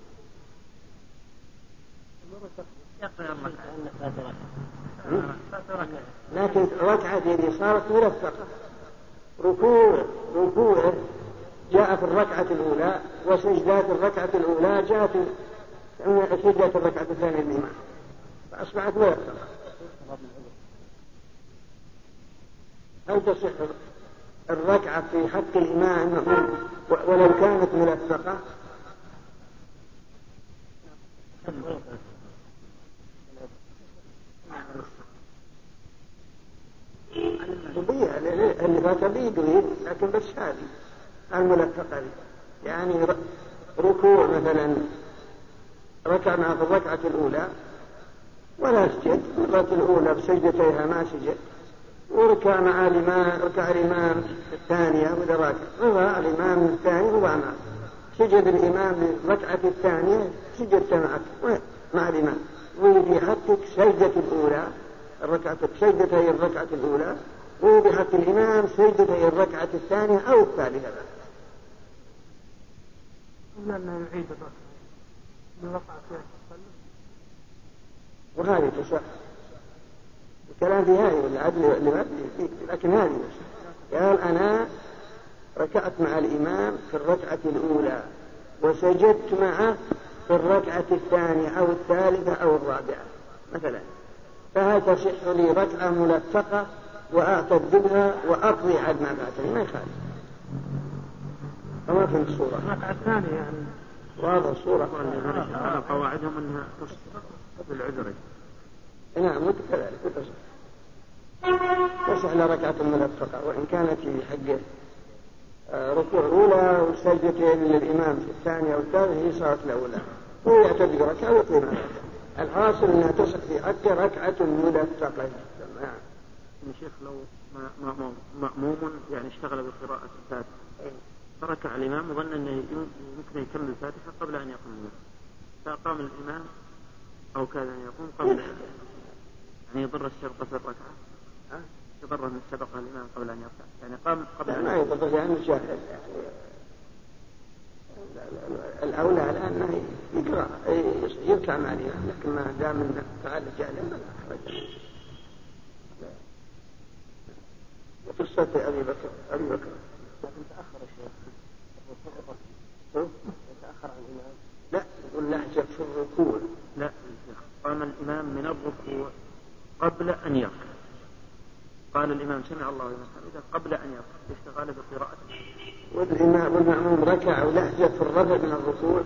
لكن ركعة اللي صارت ملفقة ركوع ركوعه جاء في الركعة الأولى وسجدات الركعة الأولى جاءت سجدات الركعة الثانية الإمام فأصبحت ملفقة هل تصح الركعة في حق الإمام ولو كانت ملفقة تضيع اللي فات بيدوي لكن بس هذه. الملفقة يعني ركوع مثلا ركع مع في الركعة الأولى ولا سجد. الركعة الأولى بسجدتيها ما سجد وركع مع الإمام ركع الإمام الثانية وإذا راكع رضى الإمام الثاني هو معه سجد الإمام للركعة الثانية سجدت معك مع الإمام. وبحقك سجدة الأولى الركعة سجدتي الركعة الأولى. وبحق الإمام سجدتي الركعة الثانية أو الثالثة. قلنا أنه يعيد الركعة. من فيها. وهذه تصح الكلام في هذه والعدل اللي لكن هذه قال أنا ركعت مع الإمام في الركعة الأولى وسجدت معه في الركعة الثانية أو الثالثة أو الرابعة مثلا فهل تصح لي ركعة ملفقة وأعتد بها وأقضي عد ما فاتني ما يخالف فما فهمت الصورة الركعة الثانية يعني واضح الصورة على قواعدهم أنها تصح بالعذر نعم كذلك وتصح تصح لركعة ملفقة وإن كانت في حق آه، ركوع أولى وسجدتين للإمام في الثانية والثالثة هي صارت الأولى. هو يعتد بركعة ويقضي ما الحاصل أنها تصح في حق ركعة ملفقة نعم يا شيخ لو مأموم مأموم يعني اشتغل بقراءة الفاتحة. فركع الإمام وظن أنه يمكن يكمل الفاتحة قبل أن يقوم الإمام فقام الإمام أو كان أن يقوم قبل يعني يضر الشرطة في الركعة. يضر من سبق الإمام قبل أن يركع يعني قام قبل لا ما يضر لأنه جاهل يعني الأولى الآن يقرأ. يركع مع الإمام لكن ما دام أنه فعل جاهل ما أخرج وقصة أبي بكر. أبي بكر. لكن تأخر الشيخ يتأخر عن الإمام. لا. يقول لهجة في الركوع. لا قام الإمام من الركوع قبل أن يركع. قال الإمام سمع الله لمن حمده قبل أن يركع اشتغل بقراءته والإمام والمأموم ركع ولهجة في الرفع من الركوع.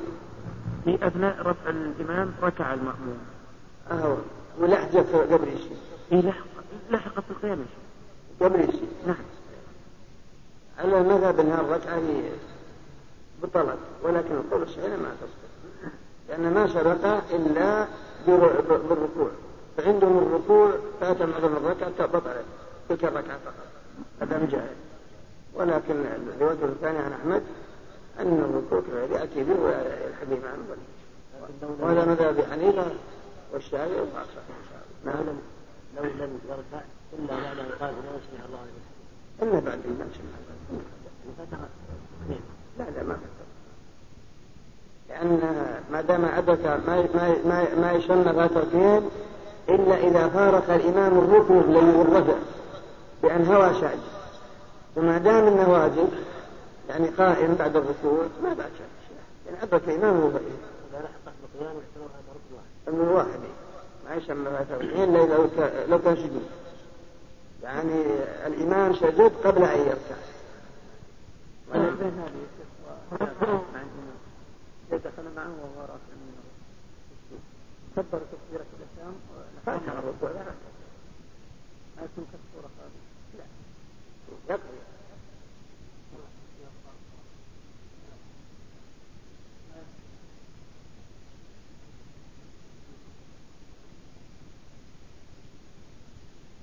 في أثناء رفع الإمام ركع المأموم. أهو ولهجة قبل الشيء إيه لحق لحق في القيام قبل الشيء نعم. على المذهب أنها الركعة هي بطلت ولكن القول الصحيح ما تصدق. لأن ما سبق إلا بالركوع. فعندهم الركوع فات معظم الركعة بطلت تلك الركعة فقط. هذا جائز ولكن الرواية الثانية عن أحمد أن الركوع يأتي به ويلحق به وهذا مذهب حنيفة والشافعي وخاصة نعم لو لم يركع إلا بعد أن قال لا سمع الله لمن إلا بعد الإمام سمع الله لا لا ما فتح. لأن ما دام أدرك ما ما ما, ما يسمى فاترتين إلا إذا فارق الإمام الركن الذي الرفع بأن هوى ساجد وما دام أنه واجب يعني قائم بعد الركوع ما بعد شيء. يعني أدرك الإمام هو إذا لحقت بقيام واحد من واحد ما يسمى إلا لو لو كان سجود يعني الإمام سجد قبل أن يركع دخل معه وهو راكع من كبر تكبيرة الإسلام فاتح الركوع يكون نعم.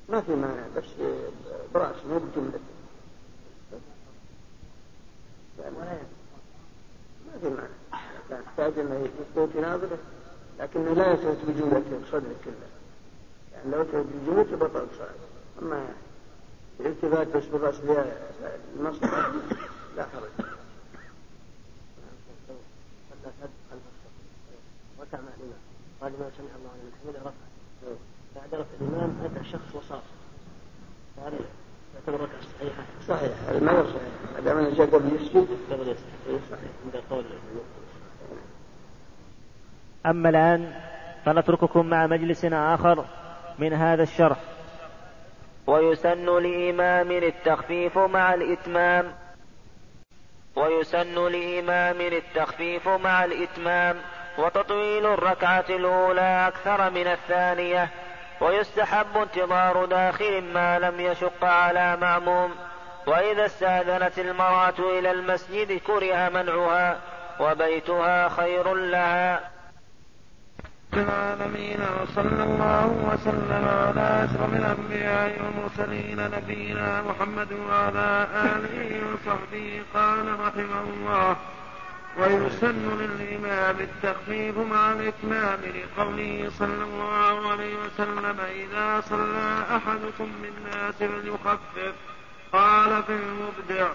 ما في مانع بس برأس مو بجملة. ما في مانع. كان يحتاج إنه يستوي في ناظره لكنه لا يثبت بجملة بصدره كله. يعني لو ثبت بجملة بطل صعب أما يعني. الالتفات بس بالراس المصدر لا حرج. ركع مع الإمام. قال الإمام سمع الله لمن حمده رفع. بعد رفع الإمام اتى شخص وصاف هذا يعتبر ركعة صحيحة. صحيح. هذا ما هو صحيح. ما دام جاء قبل يسجد قبل يسجد صحيح. عند قول أما الآن فنترككم مع مجلس آخر من هذا الشرح. ويسن لإمام التخفيف مع الإتمام. ويسن لإمام التخفيف مع الإتمام. وتطويل الركعة الأولى أكثر من الثانية. ويستحب انتظار داخل ما لم يشق على معموم وإذا استأذنت المرأة إلى المسجد كره منعها. وبيتها خير لها. العالمين وصلى الله وسلم على أشرف الأنبياء والمرسلين نبينا محمد وعلى آله وصحبه. قال رحمه الله ويسن للإمام التخفيف مع الإتمام لقوله صلى الله عليه وسلم إذا صلى أحدكم بالناس فليخفف. قال في المبدع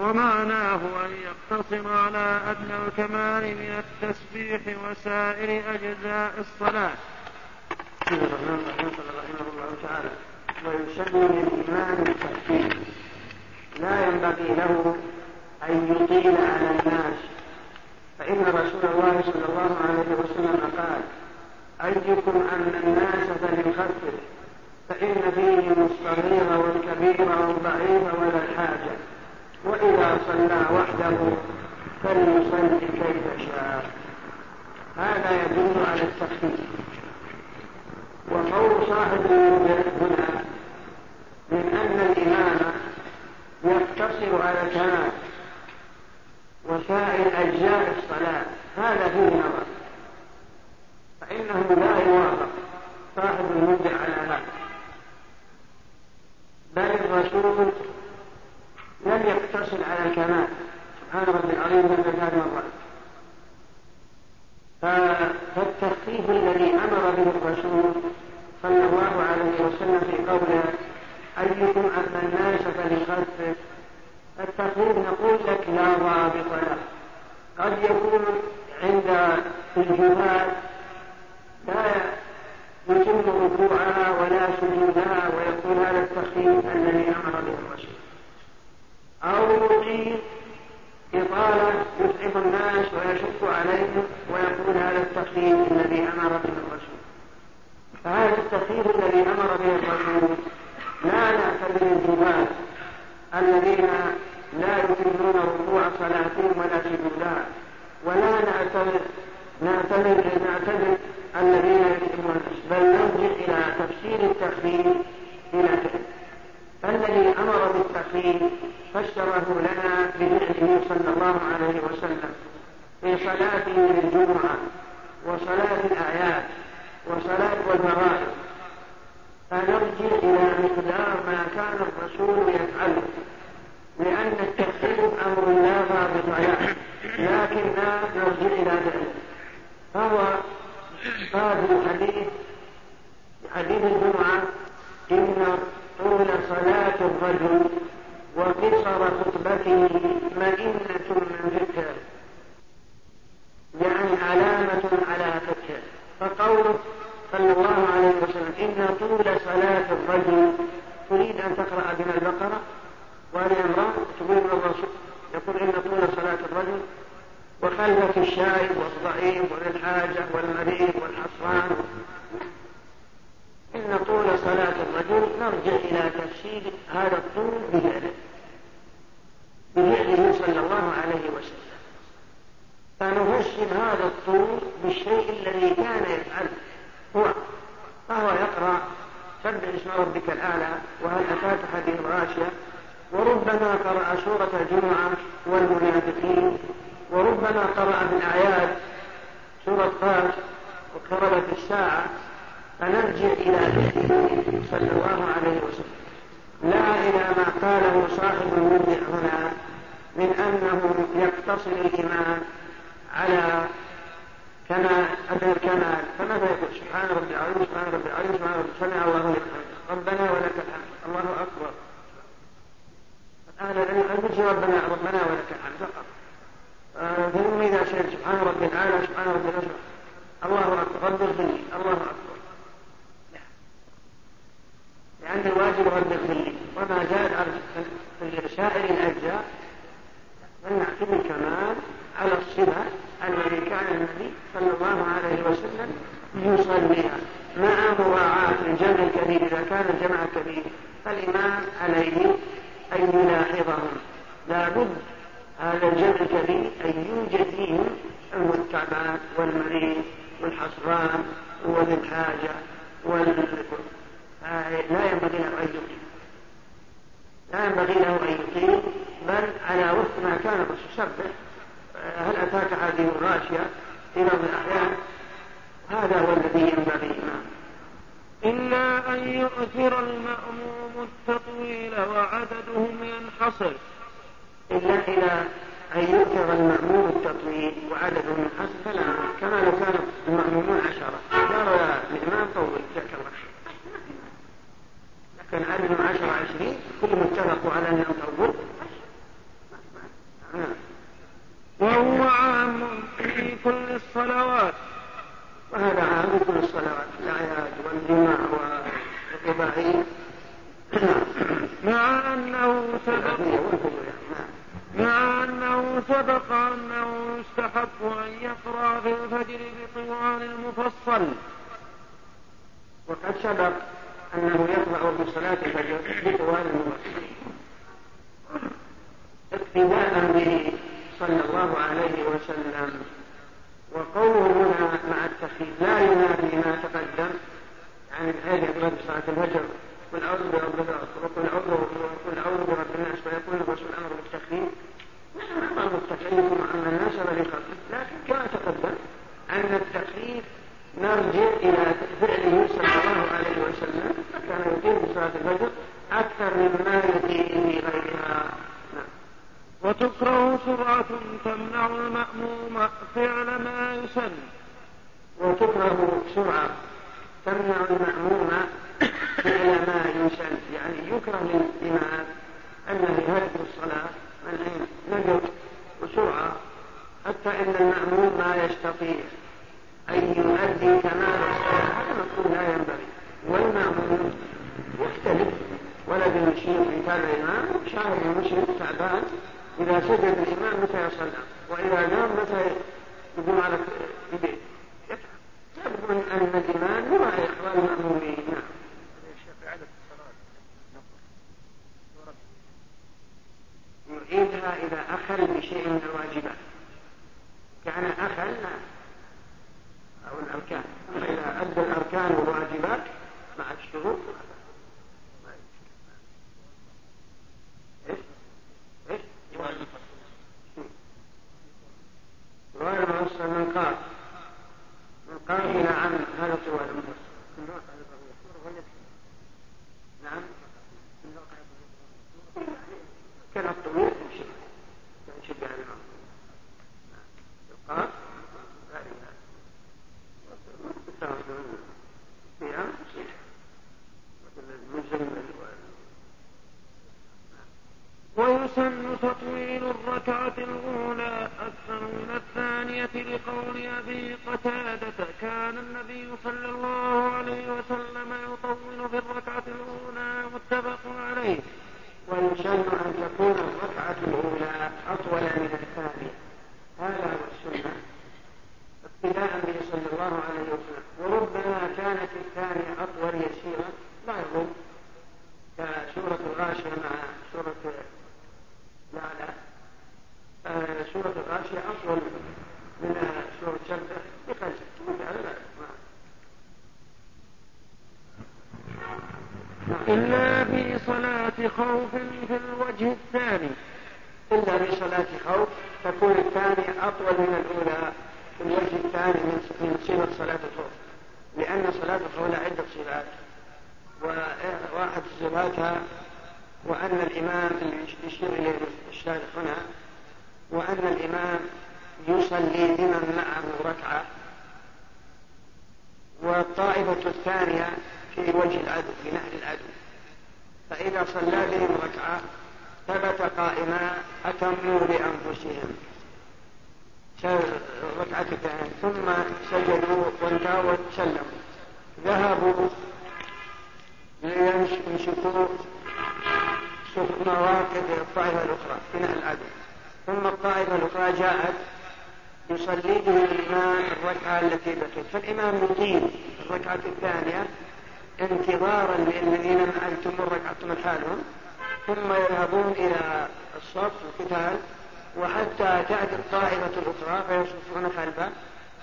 ومعناه أن يقتصر على أدنى الكمال من التسبيح وسائر أجزاء الصلاة. رحمه الله تعالى ويسن للإمام التخفيف لا ينبغي له أن يطيل على الناس. فإن رسول الله صلى الله عليه وسلم قال أيكم أن الناس فليخفف فإن فيهم الصغير والكبير والضعيف ولا الحاجة وإذا صلى وحده فليصلي كيف شاء. هذا يدل على التخفيف. وقول صاحب هنا من أن الإمام يقتصر على الكمال وسائر أجزاء الصلاة هذا فيه نظر. فإنه لا يوافق صاحب المبدع على هذا بل الرسول لم يقتصر على الكمال. سبحان ربي العظيم من ثلاث مرات فالتخفيف الذي أمر به الرسول صلى الله عليه وسلم في قوله أيكم اما الناس فليخفف التخفيف نقول لك لا ضابط له. قد يكون عند الجهاد لا يتم ركوعها ولا سجودها ويكون هذا التخفيف الذي أمر به الرسول. أو يطيل إطالة يتعب الناس ويشق عليهم ويكون هذا التخفيف الذي أمر به الرسول. فهذا التخفيف الذي أمر به الرسول لا نعتبر الجهاد الذين لا يتمون ركوع صلاتهم ولا سجودها ولا نعتبر نعتبر نعتبر الذين يتمون بل نرجع إلى تفسير التخفيف إلى فالذي أمر بالتخفيف فسره لنا بفعله صلى الله عليه وسلم في صلاته للجمعه وصلاة الأعياد وصلاة والفرائض فنرجع إلى مقدار ما كان الرسول يفعله لأن التخفيف أمر لا ضابط له لكن لا نرجع إلى ذلك. فهو في الحديث حديث الجمعة إن طول صلاة الرجل وقصر خطبته مئنة من فكر. يعني علامة على فكر. فقوله صلى الله عليه وسلم إن طول صلاة الرجل تريد أن تقرأ بنا البقرة؟ وآل عمران تقول الرسول يقول إن طول صلاة الرجل وخلفك الشايب والضعيف والحاجة والمريض والحصان. إن طول صلاة الرجل نرجع إلى تفسير هذا الطول بفعله بفعله صلى الله عليه وسلم. فنفسر هذا الطول بالشيء الذي كان يفعله هو فهو يقرأ سبح اسم ربك الأعلى وهل أتاك حديث غاشية؟ وربما قرأ سورة الجمعة والمنافقين وربما قرأ في الأعياد سورة قاف. واقتربت الساعة فنرجع إلى فعله صلى الله عليه وسلم. لا إلى ما قاله صاحب المبدع هنا من أنه يقتصر الإمام على كما أدنى الكمال. فماذا يقول؟ سبحان ربي العظيم سبحان ربي العظيم سبحان ربي سمع الله لمن ربنا ولك الحمد. الله أكبر. أهل العلم أن ربنا ربنا ولك الحمد فقط. فهم إذا شهد سبحان ربي الأعلى سبحان ربي الأعلى الله أكبر. رب الله أكبر. لأن الواجب رب اغفر لي وما زاد في سائر الأجزاء فلنعتبر الكمال على الصفة الذي كان النبي صلى الله عليه وسلم يصليها مع مراعاة الجمع الكبير. إذا كان الجمع كبير فالإمام عليه أن يلاحظهم. لابد هذا الجمع الكبير أن يوجد فيهم المتعبان والمريض والحصران وذي الحاجة وال... لا ينبغي له أن يقيم. لا ينبغي له أن يقيم بل على وفق ما كان الرسول سبح هل أتاك هذه الغاشية في بعض الأحيان؟ هذا هو الذي ينبغي إمام إلا أن يؤثر المأموم التطويل وعددهم ينحصر إلا إلى أن يؤثر المأموم التطويل وعددهم ينحصر فلا كما لو كان المأمومون عشرة. قالوا يا الإمام طول. جاك الله لكن عددهم عشرة عشرين كلهم اتفقوا على أن يطول وهو عام في كل الصلوات. وهذا عام في كل الصلوات الأعياد والجمع والرباعية مع أنه سبق مع أنه سبق أنه يستحب أن يقرأ في الفجر بطوال المفصل. وقد سبق أنه يقرأ في صلاة الفجر بطوال المفصل اقتداء به صلى الله عليه وسلم. وقوله هنا مع التخفيف لا ينافي ما تقدم عن الآية في صلاة الفجر. قل أعوذ برب الناس وقل أعوذ وقل أعوذ برب الناس. ويقول الرسول أمر بالتخفيف. نحن أمر التكليف مع الناس ولخفف لكن كما تقدم أن التخفيف نرجع إلى فعله صلى الله عليه وسلم فكان يطيل بصلاة الفجر أكثر مما في غيرها. وتكره سرعة تمنع المأموم فعل ما يسن. وتكره سرعة تمنع المأموم فعل ما يسن. يعني يكره للإمام أنه يهدر الصلاة من نجر وسرعة حتى إن المأموم ما يستطيع. أن يؤدي كمال الصلاة هذا مفهوم لا ينبغي. والمأموم يختلف. ولد المشير في هذا الإمام شاهد المشير تعبان. إذا سجد الإمام متى يصلى؟ وإذا نام متى يقوم على يديه يبدو أن الإمام هو إخوان المأمومين نعم. يعيدها إذا أخل بشيء من الواجبات. كان أخل أو الأركان. إذا أدى الأركان والواجبات مع الشروط غير مفصل من قال. من قال إلى عن هذا طوال المفصل نعم. كان الطويل يمشي يشبه الإمام القاف لا ملزم ويسن تطويل الركعة الأولى أكثر من الثانية لقول أبي قتادة. كان النبي صلى الله عليه وسلم يطول في الركعة الأولى متفق عليه. ويسن أن تكون الركعة الأولى أطول من الثانية. هذا هو السنة. ابتداء به صلى الله عليه وسلم. وربما كانت الثانية أطول لا يضر كسورة الغاشية مع سورة لا لا آه سورة الغاشية أطول من سورة شدة بقلب على ذلك إلا في صلاة خوف في الوجه الثاني إلا في صلاة خوف تكون الثانية أطول من الأولى في الوجه الثاني من صفة صلاة الخوف لأن صلاة الخوف لها عدة صفات وواحد صفاتها وأن الإمام اللي يشير إليه الشارح هنا وأن الإمام يصلي بمن معه ركعة والطائفة الثانية في وجه العدو في نهر العدو فإذا صلى بهم ركعة ثبت قائما أتموا لأنفسهم ركعة ثم سجدوا وانتهوا وسلموا ذهبوا ليمسكوا مواقف الطائفة الأخرى في نهر العدو ثم الطائفة الأخرى جاءت يصلي به الإمام الركعة التي بقيت فالإمام يطيل الركعة الثانية انتظارا للذين أنتم ركعتم لحالهم ثم يذهبون إلى الصف القتال وحتى تأتي الطائفة الأخرى فيصفون خلفه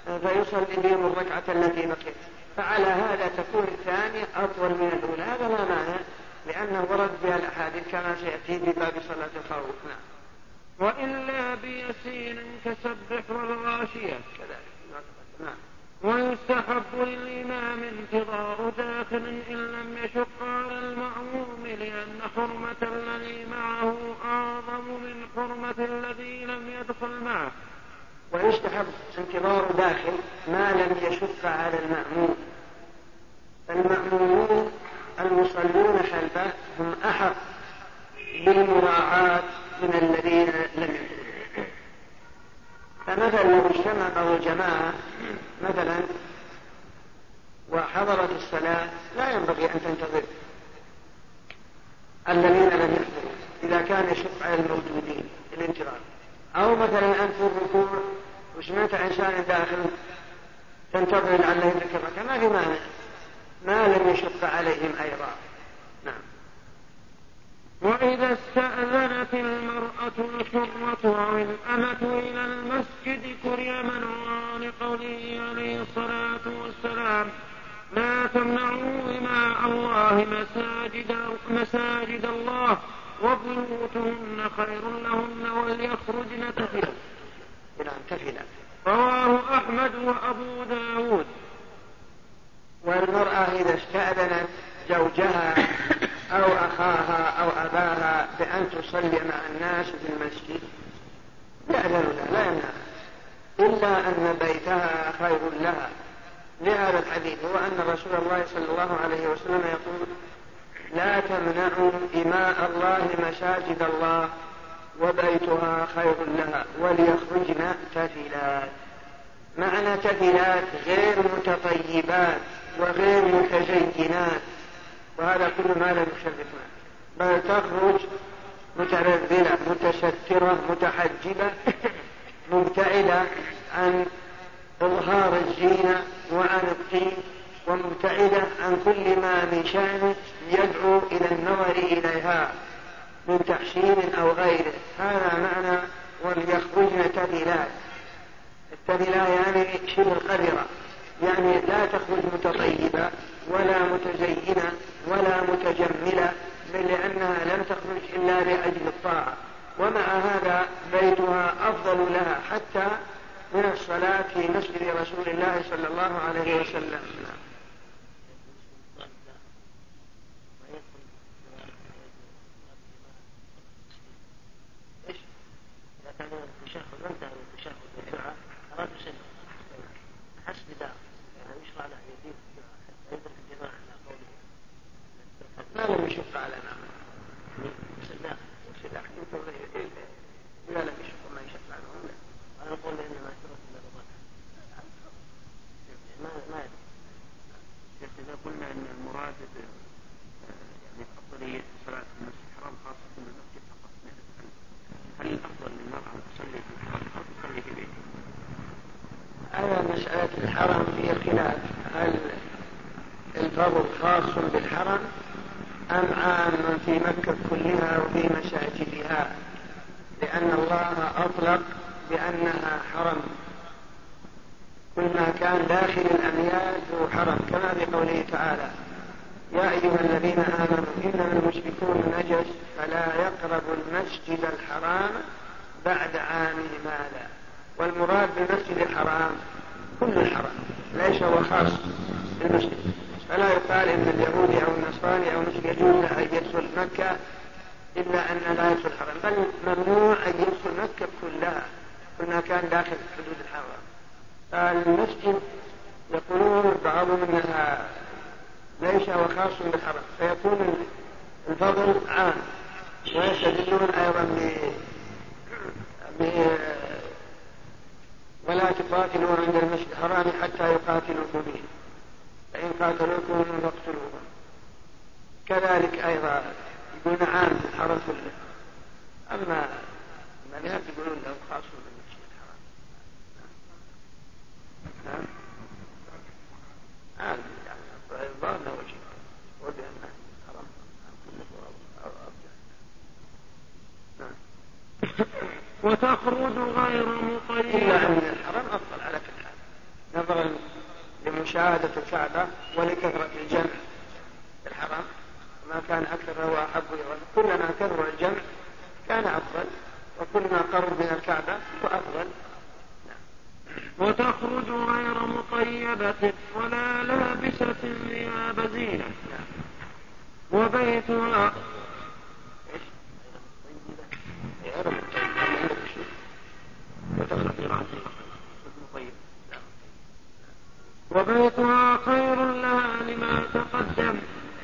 فيصلي بهم الركعة التي بقيت. فعلى هذا تكون الثانية أطول من الأولى هذا لا معنى لأنه ورد بها الأحاديث كما سيأتي في باب صلاة الخوف نعم. وإلا بيسير كسبح والغاشية. كذلك. نعم. ويستحب للإمام انتظار داخل إن لم يشق على المأموم لأن حرمة الذي معه أعظم من حرمة الذي لم يدخل معه. ويستحب انتظار داخل ما لم يشق على المأموم. المأمومون المصلون خلفه هم أحق بالمراعاة من الذين لم يدخلوا. فمثلا لو اجتمع جماعة مثلا وحضرت الصلاة لا ينبغي أن تنتظر. الذين لم يحضروا إذا كان يشق على الموجودين الانتظار. أو مثلا أنت في الركوع وسمعت إنسان داخل تنتظر لعله يذكرك ما في مانع ما لم يشق عليهم أيضا. وإذا استأذنت المرأة الحرة أو الأمة إلى المسجد كري منعها لقوله عليه الصلاة والسلام لا تمنعوا إماء الله مساجد مساجد الله وبيوتهن خير لهن وليخرجن تفلا. نعم تفلا. رواه أحمد وأبو داود والمرأة إذا استأذنت زوجها أو أخاها أو أباها بأن تصلي مع الناس في المسجد؟ يأذن لها لا يمنعها إلا أن بيتها خير لها. لهذا الحديث هو أن رسول الله صلى الله عليه وسلم يقول لا تمنعوا إماء الله مساجد الله وبيتها خير لها وليخرجن تفلات. معنى تفلات غير متطيبات وغير متزينات وهذا كل ما لم يشرفنا بل تخرج مترذلة متسترة متحجبة *coughs* مبتعدة عن إظهار الزينة وعن الطين ومبتعدة عن كل ما من شأنه يدعو إلى النظر إليها من تحسين أو غيره. هذا معنى وليخرجن تبلات التبلات يعني شبه القذرة يعني لا تخرج متطيبة ولا متزينة ولا متجملة بل لأنها لم تخرج إلا لأجل الطاعة. ومع هذا بيتها أفضل لها حتى من الصلاة في مسجد رسول الله صلى الله عليه وسلم. إيش؟ ما لم يشق إذا قلنا أن المراد يعني أفضلية صلاة المسجد الحرام خاصة في المسجد هل الأفضل أن تصلي في الحرم أو تصلي في بيتها؟ على مسألة الحرم هي خلاف. هل الفضل خاص بالحرم أم عام في مكة كلها وفي مساجدها لأن الله أطلق بأنها حرم. كل ما كان داخل الأميال هو حرم كما في قوله تعالى يا أيها الذين آمنوا إنما المشركون نجس فلا يقربوا المسجد الحرام بعد عامهم هذا والمراد بالمسجد الحرام كل الحرام ليس هو خاص بالمسجد. فلا يقال إن اليهودي أو النصراني أو المسلم يجوز أن يدخل مكة إلا أن لا يدخل الحرم بل ممنوع أن يدخل مكة كلها. كل ما كان داخل حدود الحرم. فالمسجد يقولون بعضهم أنها ليس هو خاص بالحرم فيكون الفضل عام. ويستدلون أيضا ب ولا تقاتلوا عند المسجد الحرام حتى يقاتلوكم به فإن قاتلوكم فاقتلوهم. كذلك أيضا يقولون عام في الحرم كله أما المذهب يقولون له خاص بالمسجد الحرام. نعم عام يعني الظاهر وجه. نعم وتخرج غير مقيدة إلا أن الحرم أفضل على كل حال. نظرا لمشاهدة الكعبة ولكثرة الجمع. في الحرم ما كان أكثر فهو أحب إلى كلما كثر الجمع كان أفضل وكلما قرب من الكعبة فأفضل وتخرج غير مطيبة ولا لابسة ثياب زينة. وبيتها وبيتها خير لها لما تقدم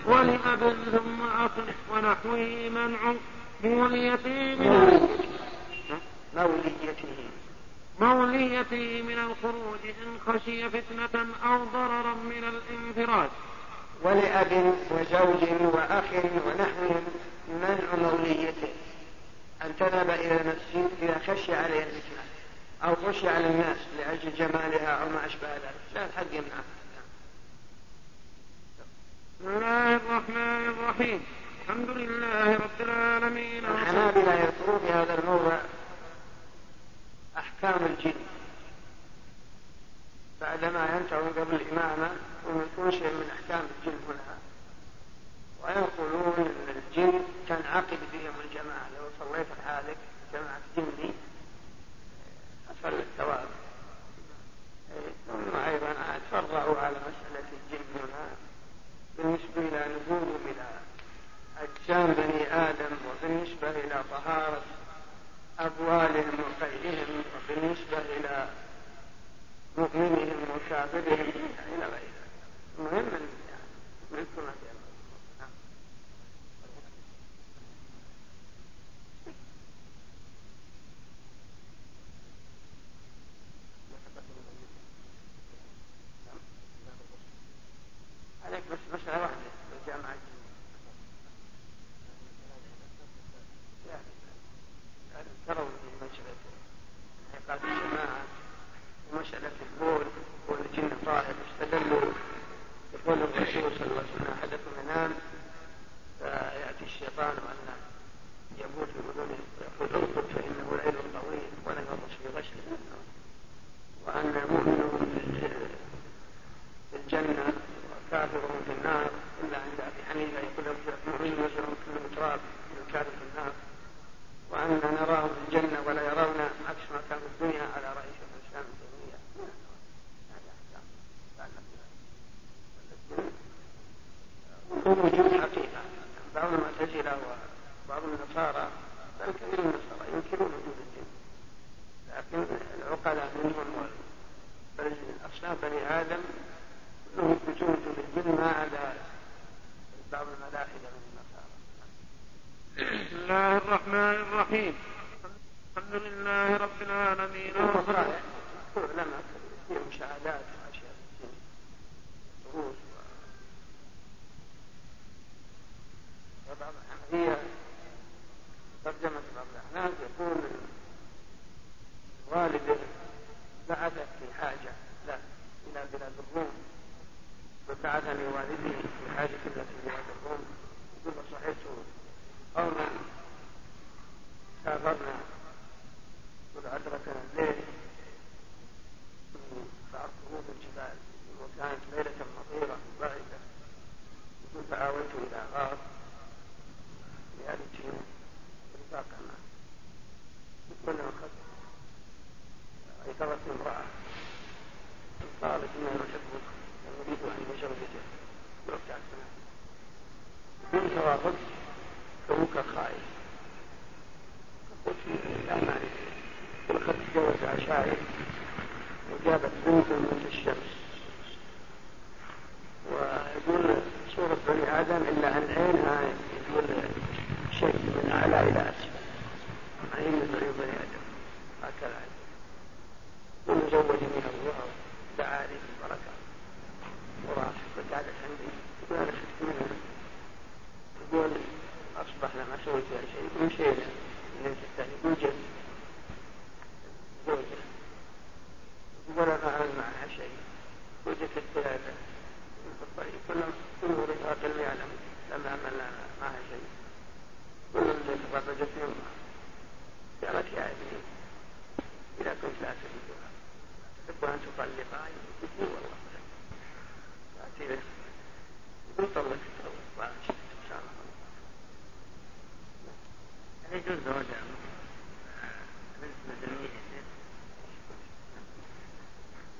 ولأب ثم أخ ونحوه منع موليته من موليته موليته من الخروج إن خشي فتنة أو ضررا من الانفراد ولأب وزوج وأخ ونحوهم منع موليته أن تذهب إلى المسجد إذا خشي عليه الفتنة. أو خشي على الناس لأجل جمالها أو ما أشبه ذلك. لا الحق يمنعها بسم الله الرحمن الرحيم. الحمد لله رب العالمين. الحنابلة يذكرون في هذا الموضع أحكام الجن. بعدما ينتهون قبل الإمامة ويكون شيء من أحكام الجن هنا. ويقولون أن الجن تنعقد بهم الجماعة. لو صليت حالك جماعة جني أصل الثواب. ثم أيضا فرعوا على مسألة الجن هنا. بالنسبة إلى نزولهم إلى أجسام بني آدم وبالنسبة إلى طهارة أبوالهم وخيرهم وبالنسبة إلى مؤمنهم وكافرهم إلى غير ذلك المهم من يعني عليك بس مسألة واحدة الجامعة يعني في مسألة انعقاد الجماعة ومسألة البول والجن طاهر استدلوا بقول الرسول صلى الله عليه وسلم أحدكم ينام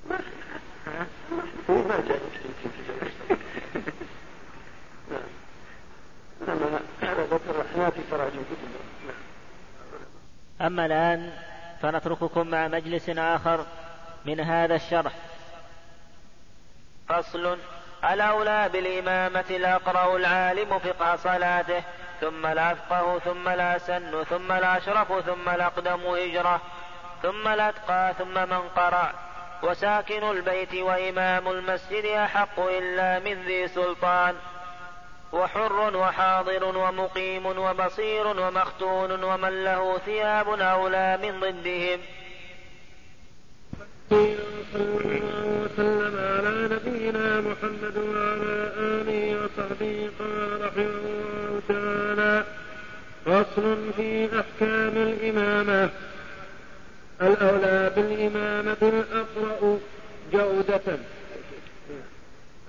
ما ما جاء نعم. انما هذا ذكر ما في تراجم كتب نعم أما الآن فنترككم مع مجلس آخر من هذا الشرح. فصل الأولى بالإمامة الأقرأ العالم فقه صلاته. ثم الأفقه ثم الأسن ثم الأشرف ثم الأقدم هجرة ثم الأتقى ثم من قرأ. وساكن البيت وإمام المسجد أحق إلا من ذي سلطان. وحر وحاضر ومقيم وبصير ومختون ومن له ثياب أولى من ضدهم. الله وسلم على نبينا محمد وعلى آله وصحبه قال رحمه الله تعالى فصل في أحكام الإمامة. الأولى بالإمامة الأقرأ جودة.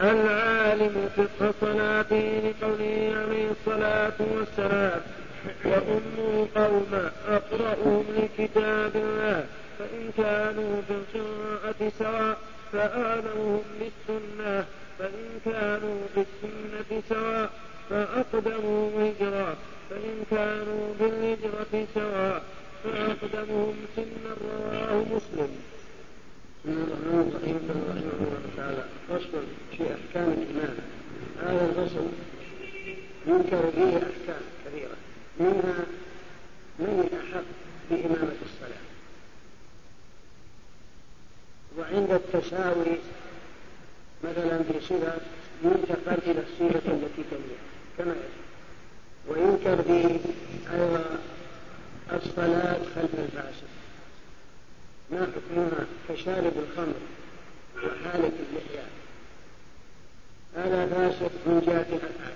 العالم فقه صلاته لقوله عليه الصلاة والسلام. وأم القوم أقرأهم لكتاب الله. فإن كانوا بالقراءة سواء فأعلمهم بالسنة. فإن كانوا بالسنة سواء فأقدمهم هجرة فإن كانوا بالهجرة سواء فأقدمهم سنا رواه مسلم. بسم الله الرحمن الرحيم رحمه الله تعالى فصل في أحكام الامام هذا الفصل ينكر فيه أحكام كثيرة. منها من أحق بإمامة الصلاة. وعند التساوي مثلا في صفة ينتقل إلى الصفه التي تليها. وينكر فيه أيضا الصلاة خلف الفاسد ما حكمها كشارب الخمر وحالة اللحية؟ هذا فاسق من جهة الأفعال.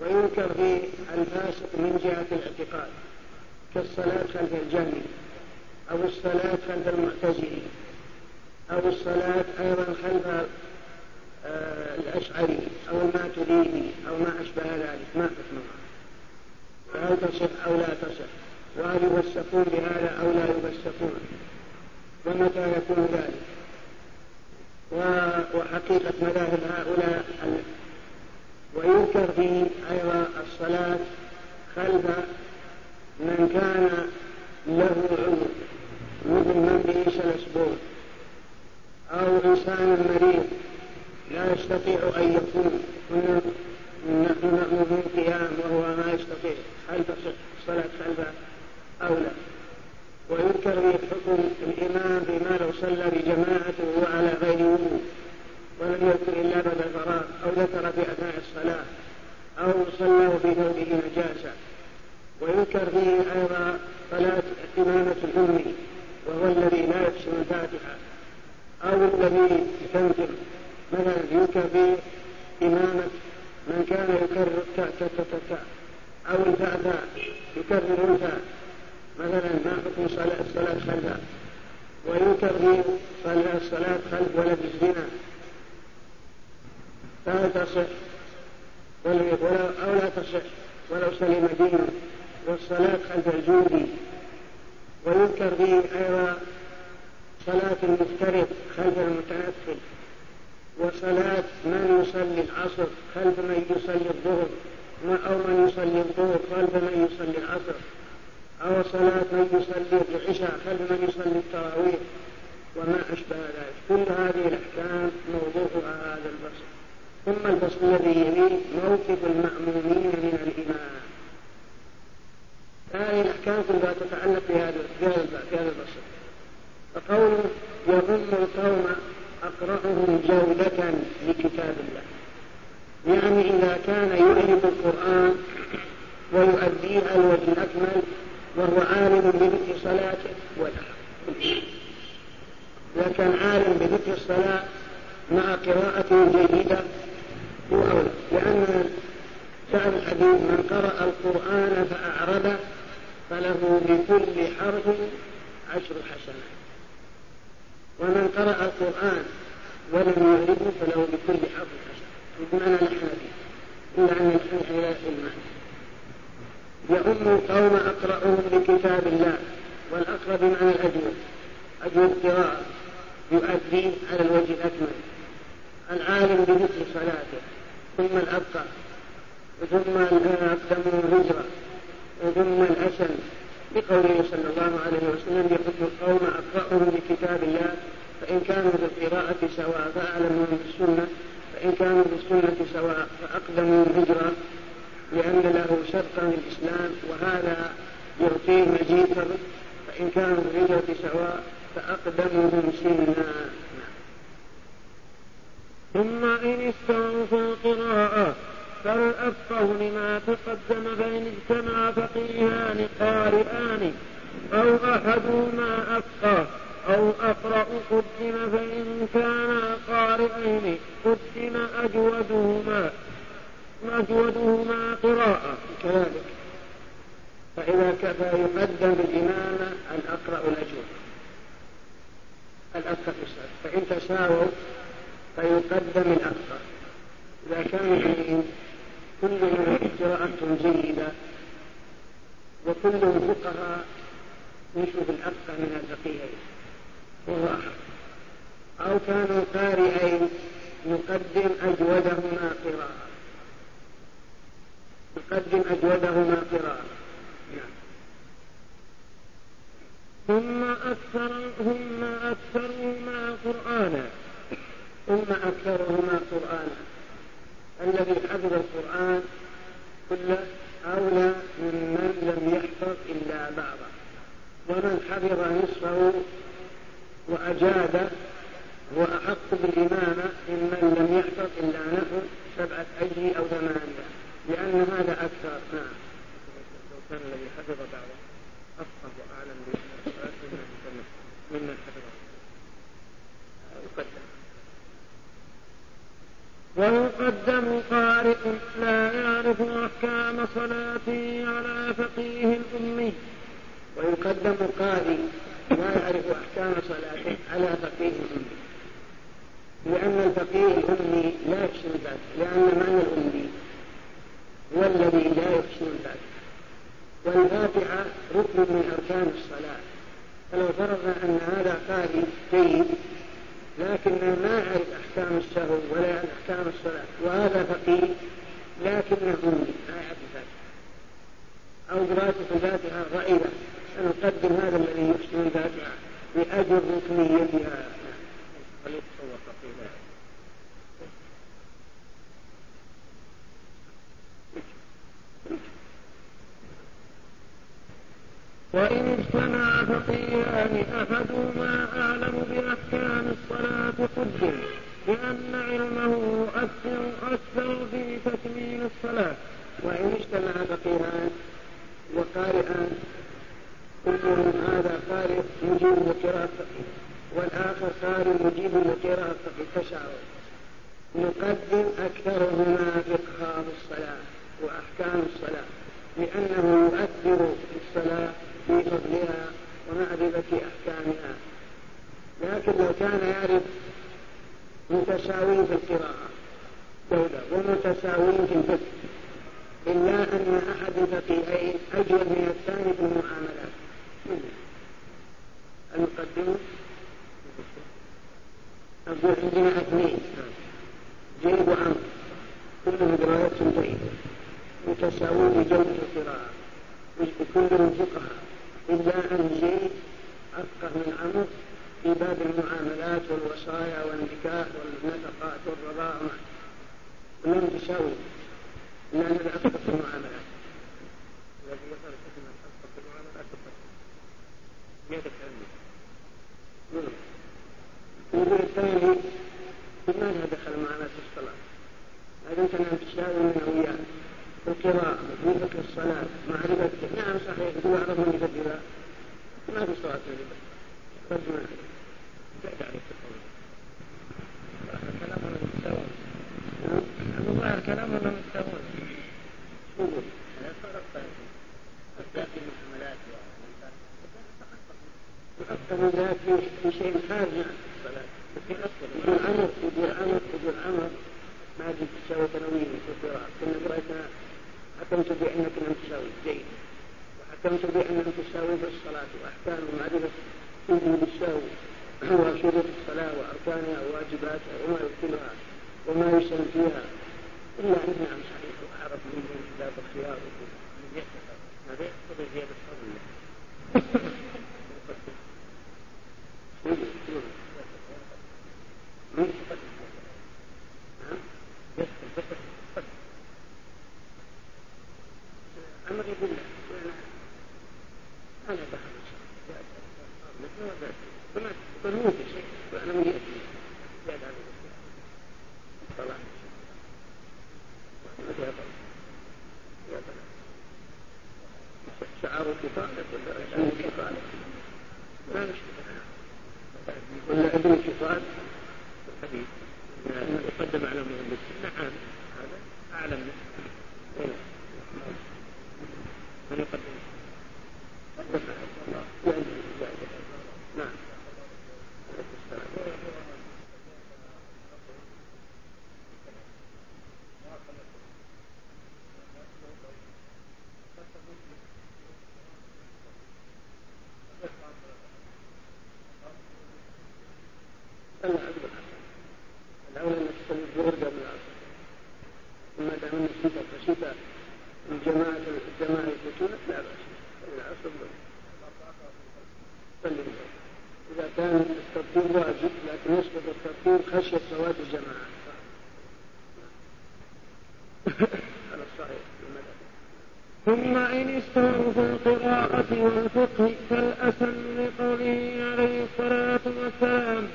وينكر في الفاسق من جهة الاعتقاد كالصلاة خلف الجهمي أو الصلاة خلف المعتزلي أو الصلاة أيضا خلف الأشعري أو الماتريدي أو ما أشبه ذلك ما حكمها فهل تصح أو لا تصح؟ وهل يوسقون بهذا أو لا يوسقون ومتى يكون ذلك؟ وحقيقة مذاهب هؤلاء وينكر فيه أيضا الصلاة خلف من كان له عذر مثل من به سلسبور أو إنسان مريض. لا يستطيع أن يكون. نحن نأمر بالقيام وهو ما يستطيع. هل تصح الصلاة خلفه أو لا؟ ويذكر في حكم الإمام بما لو صلى بجماعة وهو على غير وضوء ولم يذكر إلا بعد الفراغ أو ذكر في أثناء الصلاة أو صلى في ثوبه نجاسة. ويذكر فيه أيضا صلاة إمامة الأم وهو الذي لا يحسن الفاتحة أو الذي يتمتم مثلا فيه إمامة من كان يكرر تا تا تا تا أو الفاء يكرر الفاء مثلا ما حكم صلاة الصلاة خلفه وينكر في صلاة الصلاة خلف ولد الزنا فهل تصح؟ ولو أو لا تصح ولو سلم دينه والصلاة خلف الجودي وينكر به أيضا صلاة المفترض خلف المتنفل وصلاة من يصلي العصر خلف من يصلي الظهر أو من يصلي الظهر خلف من يصلي العصر. أو صلاة من يصلي العشاء خلف من يصلي التراويح. وما أشبه ذلك. كل هذه الأحكام موضوعها هذا الفصل ثم الفصل الذي يليه موقف المأمومين من الإمام هذه الأحكام كلها تتعلق بهذا الفصل فقوله يظن القوم أقرأهم جودة لكتاب الله. يعني إذا كان يعرف القرآن ويؤديه على الوجه الأكمل وهو عالم بذكر صلاته ولا. إذا كان عالم بذكر الصلاة مع قراءة جيدة هو أولى. لأن شعر الحديث من قرأ القرآن فأعرض فله بكل حرف عشر حسنات. ومن قرأ القرآن ولم يعرفه فله بكل حرف حسنة بمعنى نحن إلا أن نحن إلى المعنى يؤم القوم أقرأهم لكتاب الله والأقرب بمعنى الأجود أجود قراءة يؤدي على الوجه الأكمل. العالم بمثل صلاته ثم الأبقى ثم الأقدم الهجرة ثم الأسن بقوله صلى الله عليه وسلم يحب القوم أقرأهم لكتاب الله فإن كانوا بالقراءة سواء فأعلمهم بالسنة فإن كانوا بالسنة سواء فأقدموا الهجرة لأن له سبقا الإسلام وهذا يعطيه مزيد فإن كانوا بالهجرة سواء فأقدمهم سنا ثم إن استووا في القراءة فالأفقه لما تقدم فإن اجتمع فقيهان قارئان أو أحدهما أفقه أو أقرأ قدم فإن كانا قارئين قدم أجودهما أجودهما قراءة. كذلك. فإذا كفى يقدم بالإمامة الأقرأ الأجود. الأفقه فإن تساووا فيقدم الأفقه إذا كان الاثنين كلهم قراءتهم جيدة وكلهم فقهاء نشوف الأفقه من الفقيهين وهو أحد أو كانوا قارئين نقدم أجودهما قراءة. نقدم أجودهما قراءة. نعم. ثم أكثر ثم أكثرهما قرآنا. ثم أكثرهما قرآنا. الذي حفظ القرآن كله أولى ممن لم يحفظ إلا بعضه. ومن حفظ نصفه وأجاد هو أحق بالإمامة ممن لم يحفظ إلا نحو سبعة أجل أو ثمانية. لأن هذا أكثر. نعم. لو كان الذي حفظ بعضه. أفقه وأعلم بالصلاة *laughs* ممن حفظ يقدم. ويقدم قارئ لا يعرف أحكام صلاته على فقيه أمي ويقدم قارئ لا يعرف أحكام صلاته على فقيه أمي لأن الفقيه الأمي لا يحسن ذلك لأن معنى الأمي؟ هو الذي لا يحسن ذلك والفاتحة ركن من أركان الصلاة. فلو فرضنا أن هذا قارئ جيد لكنه ما يعرف أحكام السهو ولا أحكام الصلاة وهذا فقيه لكنه ما يعرف أو دراسة الفاتحة ضئيلة سنقدم هذا الذي يحسن الفاتحة بأجر ركنيتها. وإن اجتمع فقيهان أحدهما أعلم بأحكام الصلاة قدم لأن علمه يؤثر أكثر في تكميل الصلاة. وإن اجتمع فقيهان وقارئان كلهم هذا قارئ مجيب لقراءة والآخر قارئ مجيب لقراءة فقيه. تشعر نقدم أكثرهما فقها الصلاة وأحكام الصلاة لأنه يؤثر في الصلاة في فضلها ومعرفة أحكامها. لكن لو كان يعرف متساوي في القراءة جودة ومتساوي في الفقه إلا أن أحد الفقيهين أجود من الثاني في المعاملات المقدمة أقول عندنا اثنين جيد وعمر كلهم روايات جيدة بتساوي جودة القراءة. كلهم فقهاء. إلا أن زيد أفقه من عمرو في باب المعاملات والوصايا والنكاح والنفقات والرضاعة كلهم تساوي إلا أن أفقه في المعاملات الذي يظهر كلمة أفقه في المعاملات زيادة علمه الأمر الثاني لماذا دخل في الصلاة؟ هذا أنت أن تساوي من وياه القراءة فكر الصلاة معرفة نعم صحيح يقول أعرف من يبدل ما في صلاة الربا قد ما زاد عليك القول كلامنا مستوى الظاهر كلامنا مستوى شو يقول؟ لا فرق في المحملات أكثر من ذلك في شيء خارج يقول عمر يقول عمر يقول عمر ما أدري تساوي تنوين في القراءة. كنا قرأتنا حكمت بأنك لم تساوي جيد وحكمت بأنك تساوي في الصلاة وأحكام ومعرفة وجود السهو وشروط الصلاة وأركانها وواجباتها وما يبطلها وما يسلم فيها. إلا أن نعم صحيح وأعرف من كتاب الخيار. هذا يقتضي زيادة فضل أمر يقول أنا فما فمو في شيء وأنا من يأتي شعار كفالة ولا شعار كفالة لا مشكلة ولا ابن كفال الحديث يقدم على مهندس نعم هذا أعلم. منه من يقدم نعم. الأولى أن تصلي الظهر قبل العصر وما دام أنك شتاء فشتاء الجماعة يفوتونك لا بأس صلي إذا كان الترتيب واجب لكن يسقط الترتيب خشية فوات الجماعة على الصحيح ثم إن استووا في القراءة والفقه فالأسن لقوله عليه الصلاة والسلام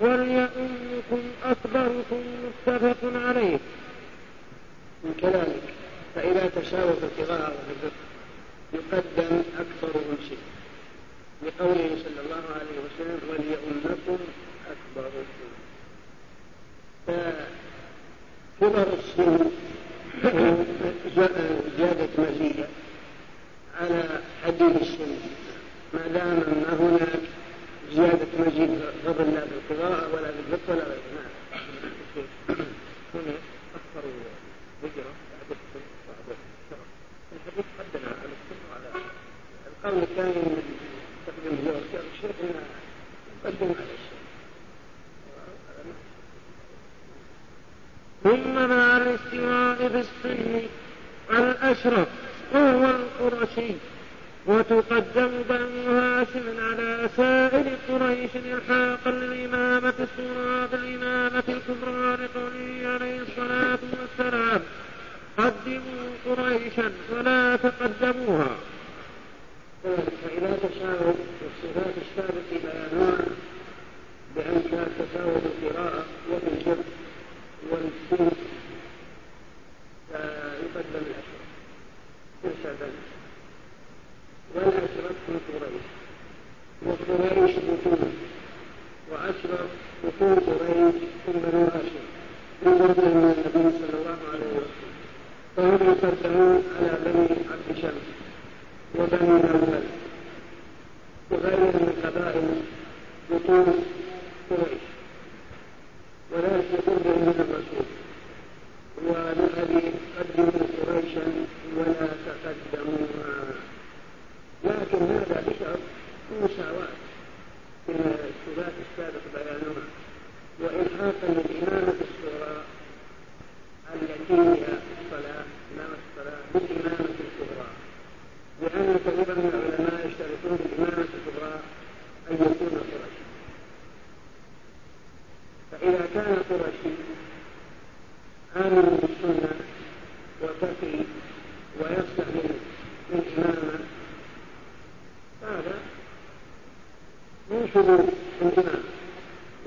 وليؤمكم أكبركم متفق عليه. من كذلك فإذا في القراءة وفي الفقه يقدم أكبرهم شيء لقوله صلى الله عليه وسلم وليؤمكم أكبركم فكبر السن زيادة مزية على حديث السن ما دام أن هناك زيادة مزيد فضل لا في القراءة ولا في الفقه ولا غيره نعم *clears throat* هنا أكثر هجرة بعد الحديث وعلى تقديم الشيخ أنه يقدم على السن ثم مع الاستواء بالسن الأشرف وهو القرشي. وتقدم بنو هاشم على سائر قريش إلحاقا للإمامة الصغرى بالإمامة الكبرى لقوله عليه الصلاة والسلام. قدموا قريشا ولا تقدموها. فإذا تساووا الصفات السابقة بيانها بأن كان تساوى القراءة وفي الجر والسن فيقدم الأشرف إرشادا والأشرف من قريش وقريش بطون وأشرف بطون قريش من بنو هاشم من قبل النبي صلى الله عليه وسلم فهم يقدمون على بني عبد شمس وبني نوفل وغيرهم من قبائل بطون قريش وذلك بقربهم من الرسول ولأبي قدموا قريشا ولا تقدموها لكن هذا بشرط مساواة في الصفات السابق بيانها وإلحاقا للإمامة الصغرى التي هي الصلاة إمامة الصلاة والسيد أيضا لأن كثيرا من العلماء يشترطون الإمامة الكبرى أن يكون قرشي. فإذا كان قرشي آمن بالسنة وتقي ويصلح للإمامة هذا من شروط الإمامة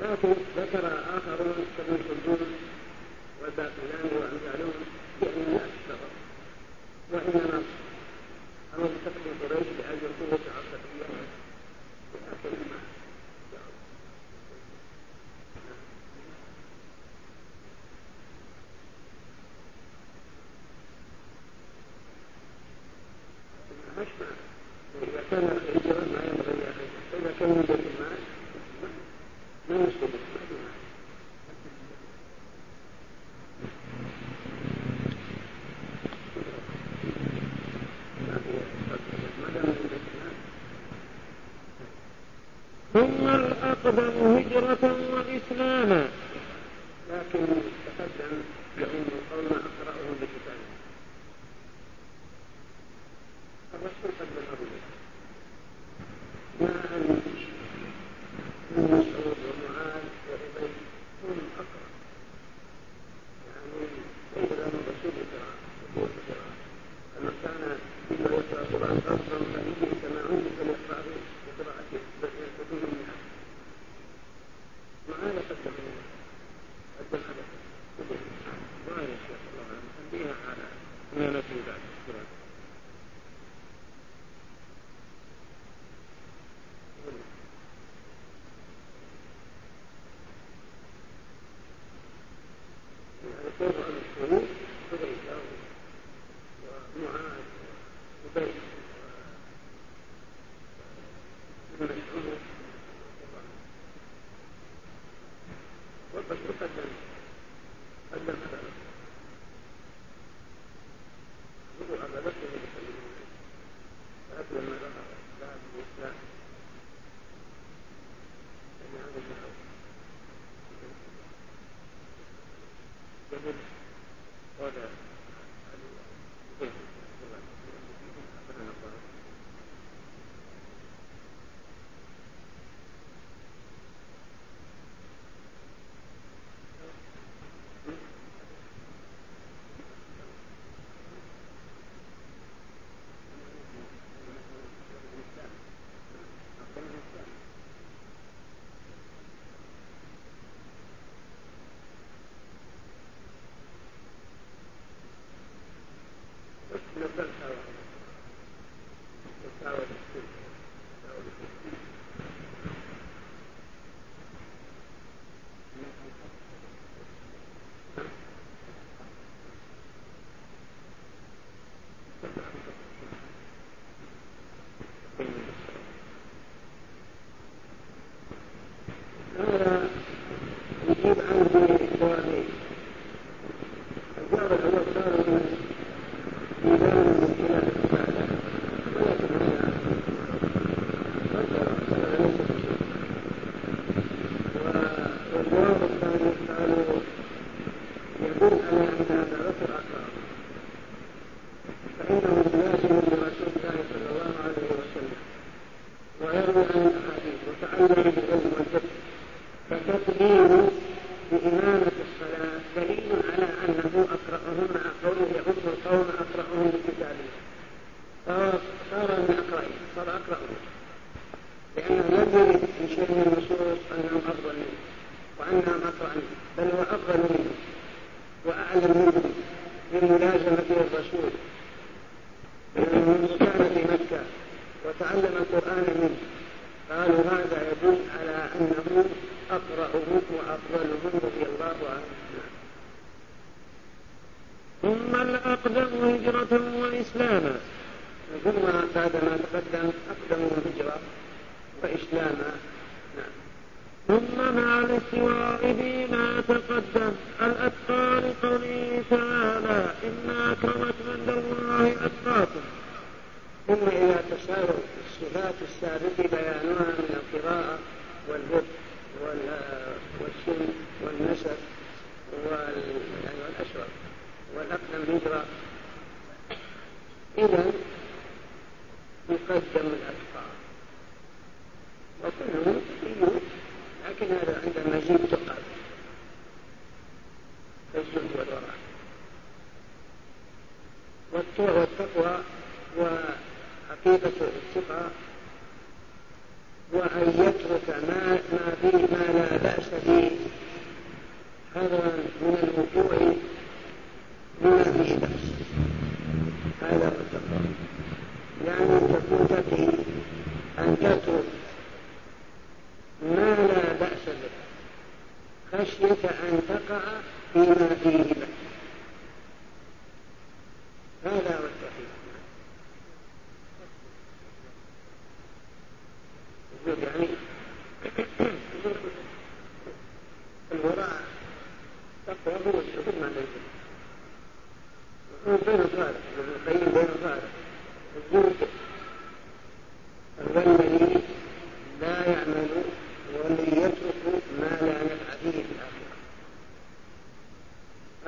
لكن ذكر آخرون كابن خلدون والباقلاني وأمثالهم بأن لا تشترط وإنما الإسلام نبهت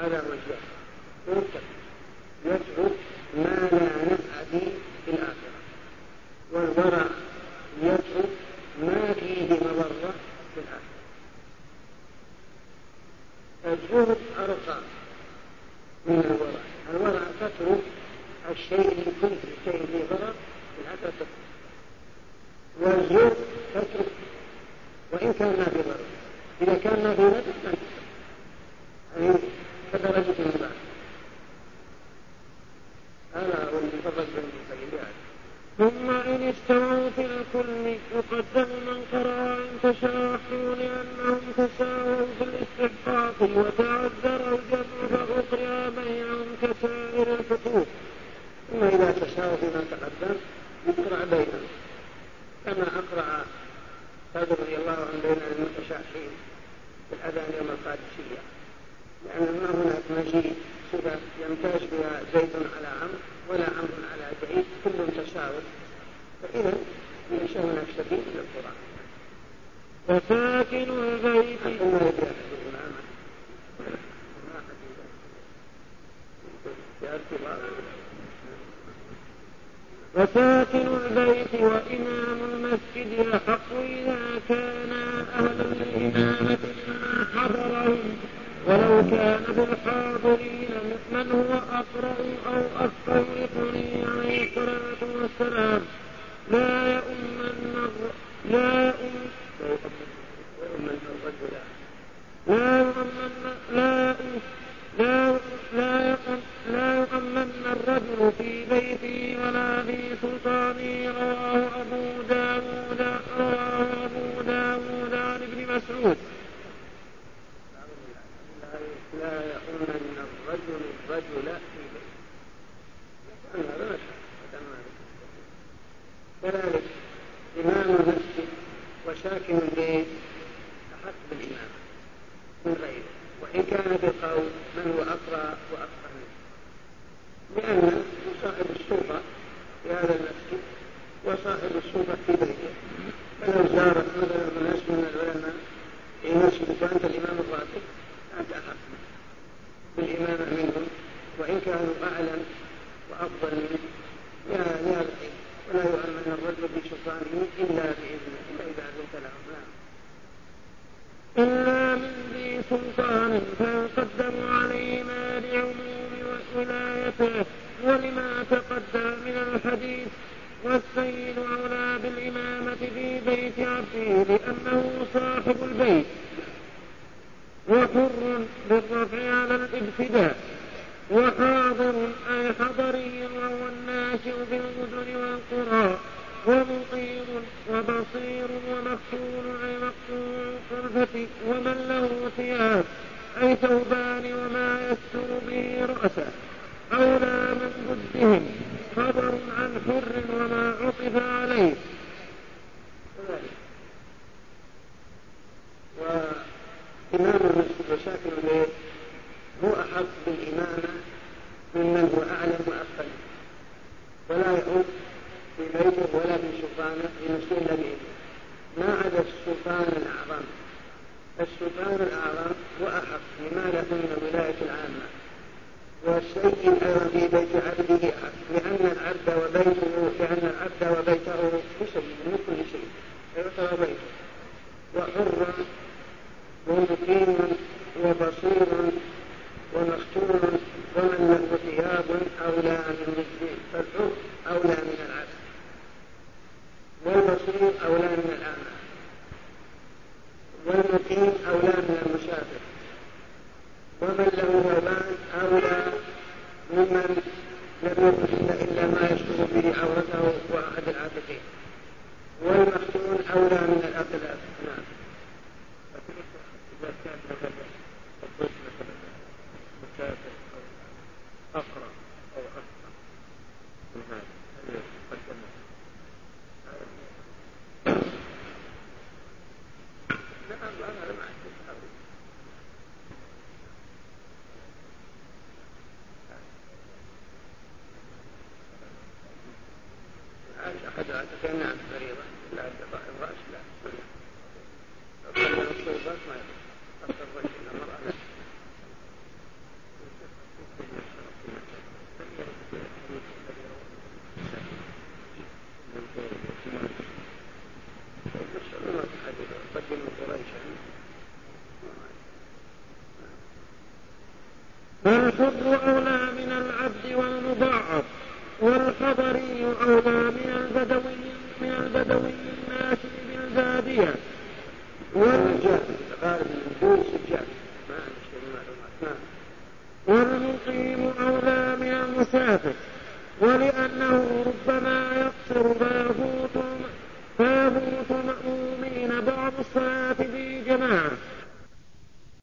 على وجهه. يترك ما لا السيد أولى بالإمامة في بيت عبده لأنه صاحب البيت وحر بالرفع على الابتداء وحاضر أي حضري وهو الناشئ بالأذن والقرى ومطير وبصير ومكسور أي مكسور القرفة ومن له ثياب أي ثوبان وما يستر به رأسه أولى من ضدهم خبر عن حر وما عطف عليه. وإمام المشاكل هو أحق بالإمامة ممن هو أعلم وأقل. ولا يعود ببيته ولا بسلطانه لنفسه إلا بإذنه. ما عدا السلطان الأعظم. السلطان الأعظم هو أحق لماذا؟ من الولاية العامة. في بيت عبده لأن العبد وبيته لأن العبد وبيته بسيد من كل شيء. فيعتبر بيته. وحر ومقيم وبصير ومختون ومن له ثياب أولى من فالحر أولى من العبد. والبصير أولى من الأعمى. والمقيم أولى من المسافر ومن له ثوبان أولى ممن لم يكن إلا ما يستر به عورته وأحد العاتقين والمختون أولى من أو أقرأ أو أكثر. من هذا هل يقدم لا أنا ما أحد عاتقين نعم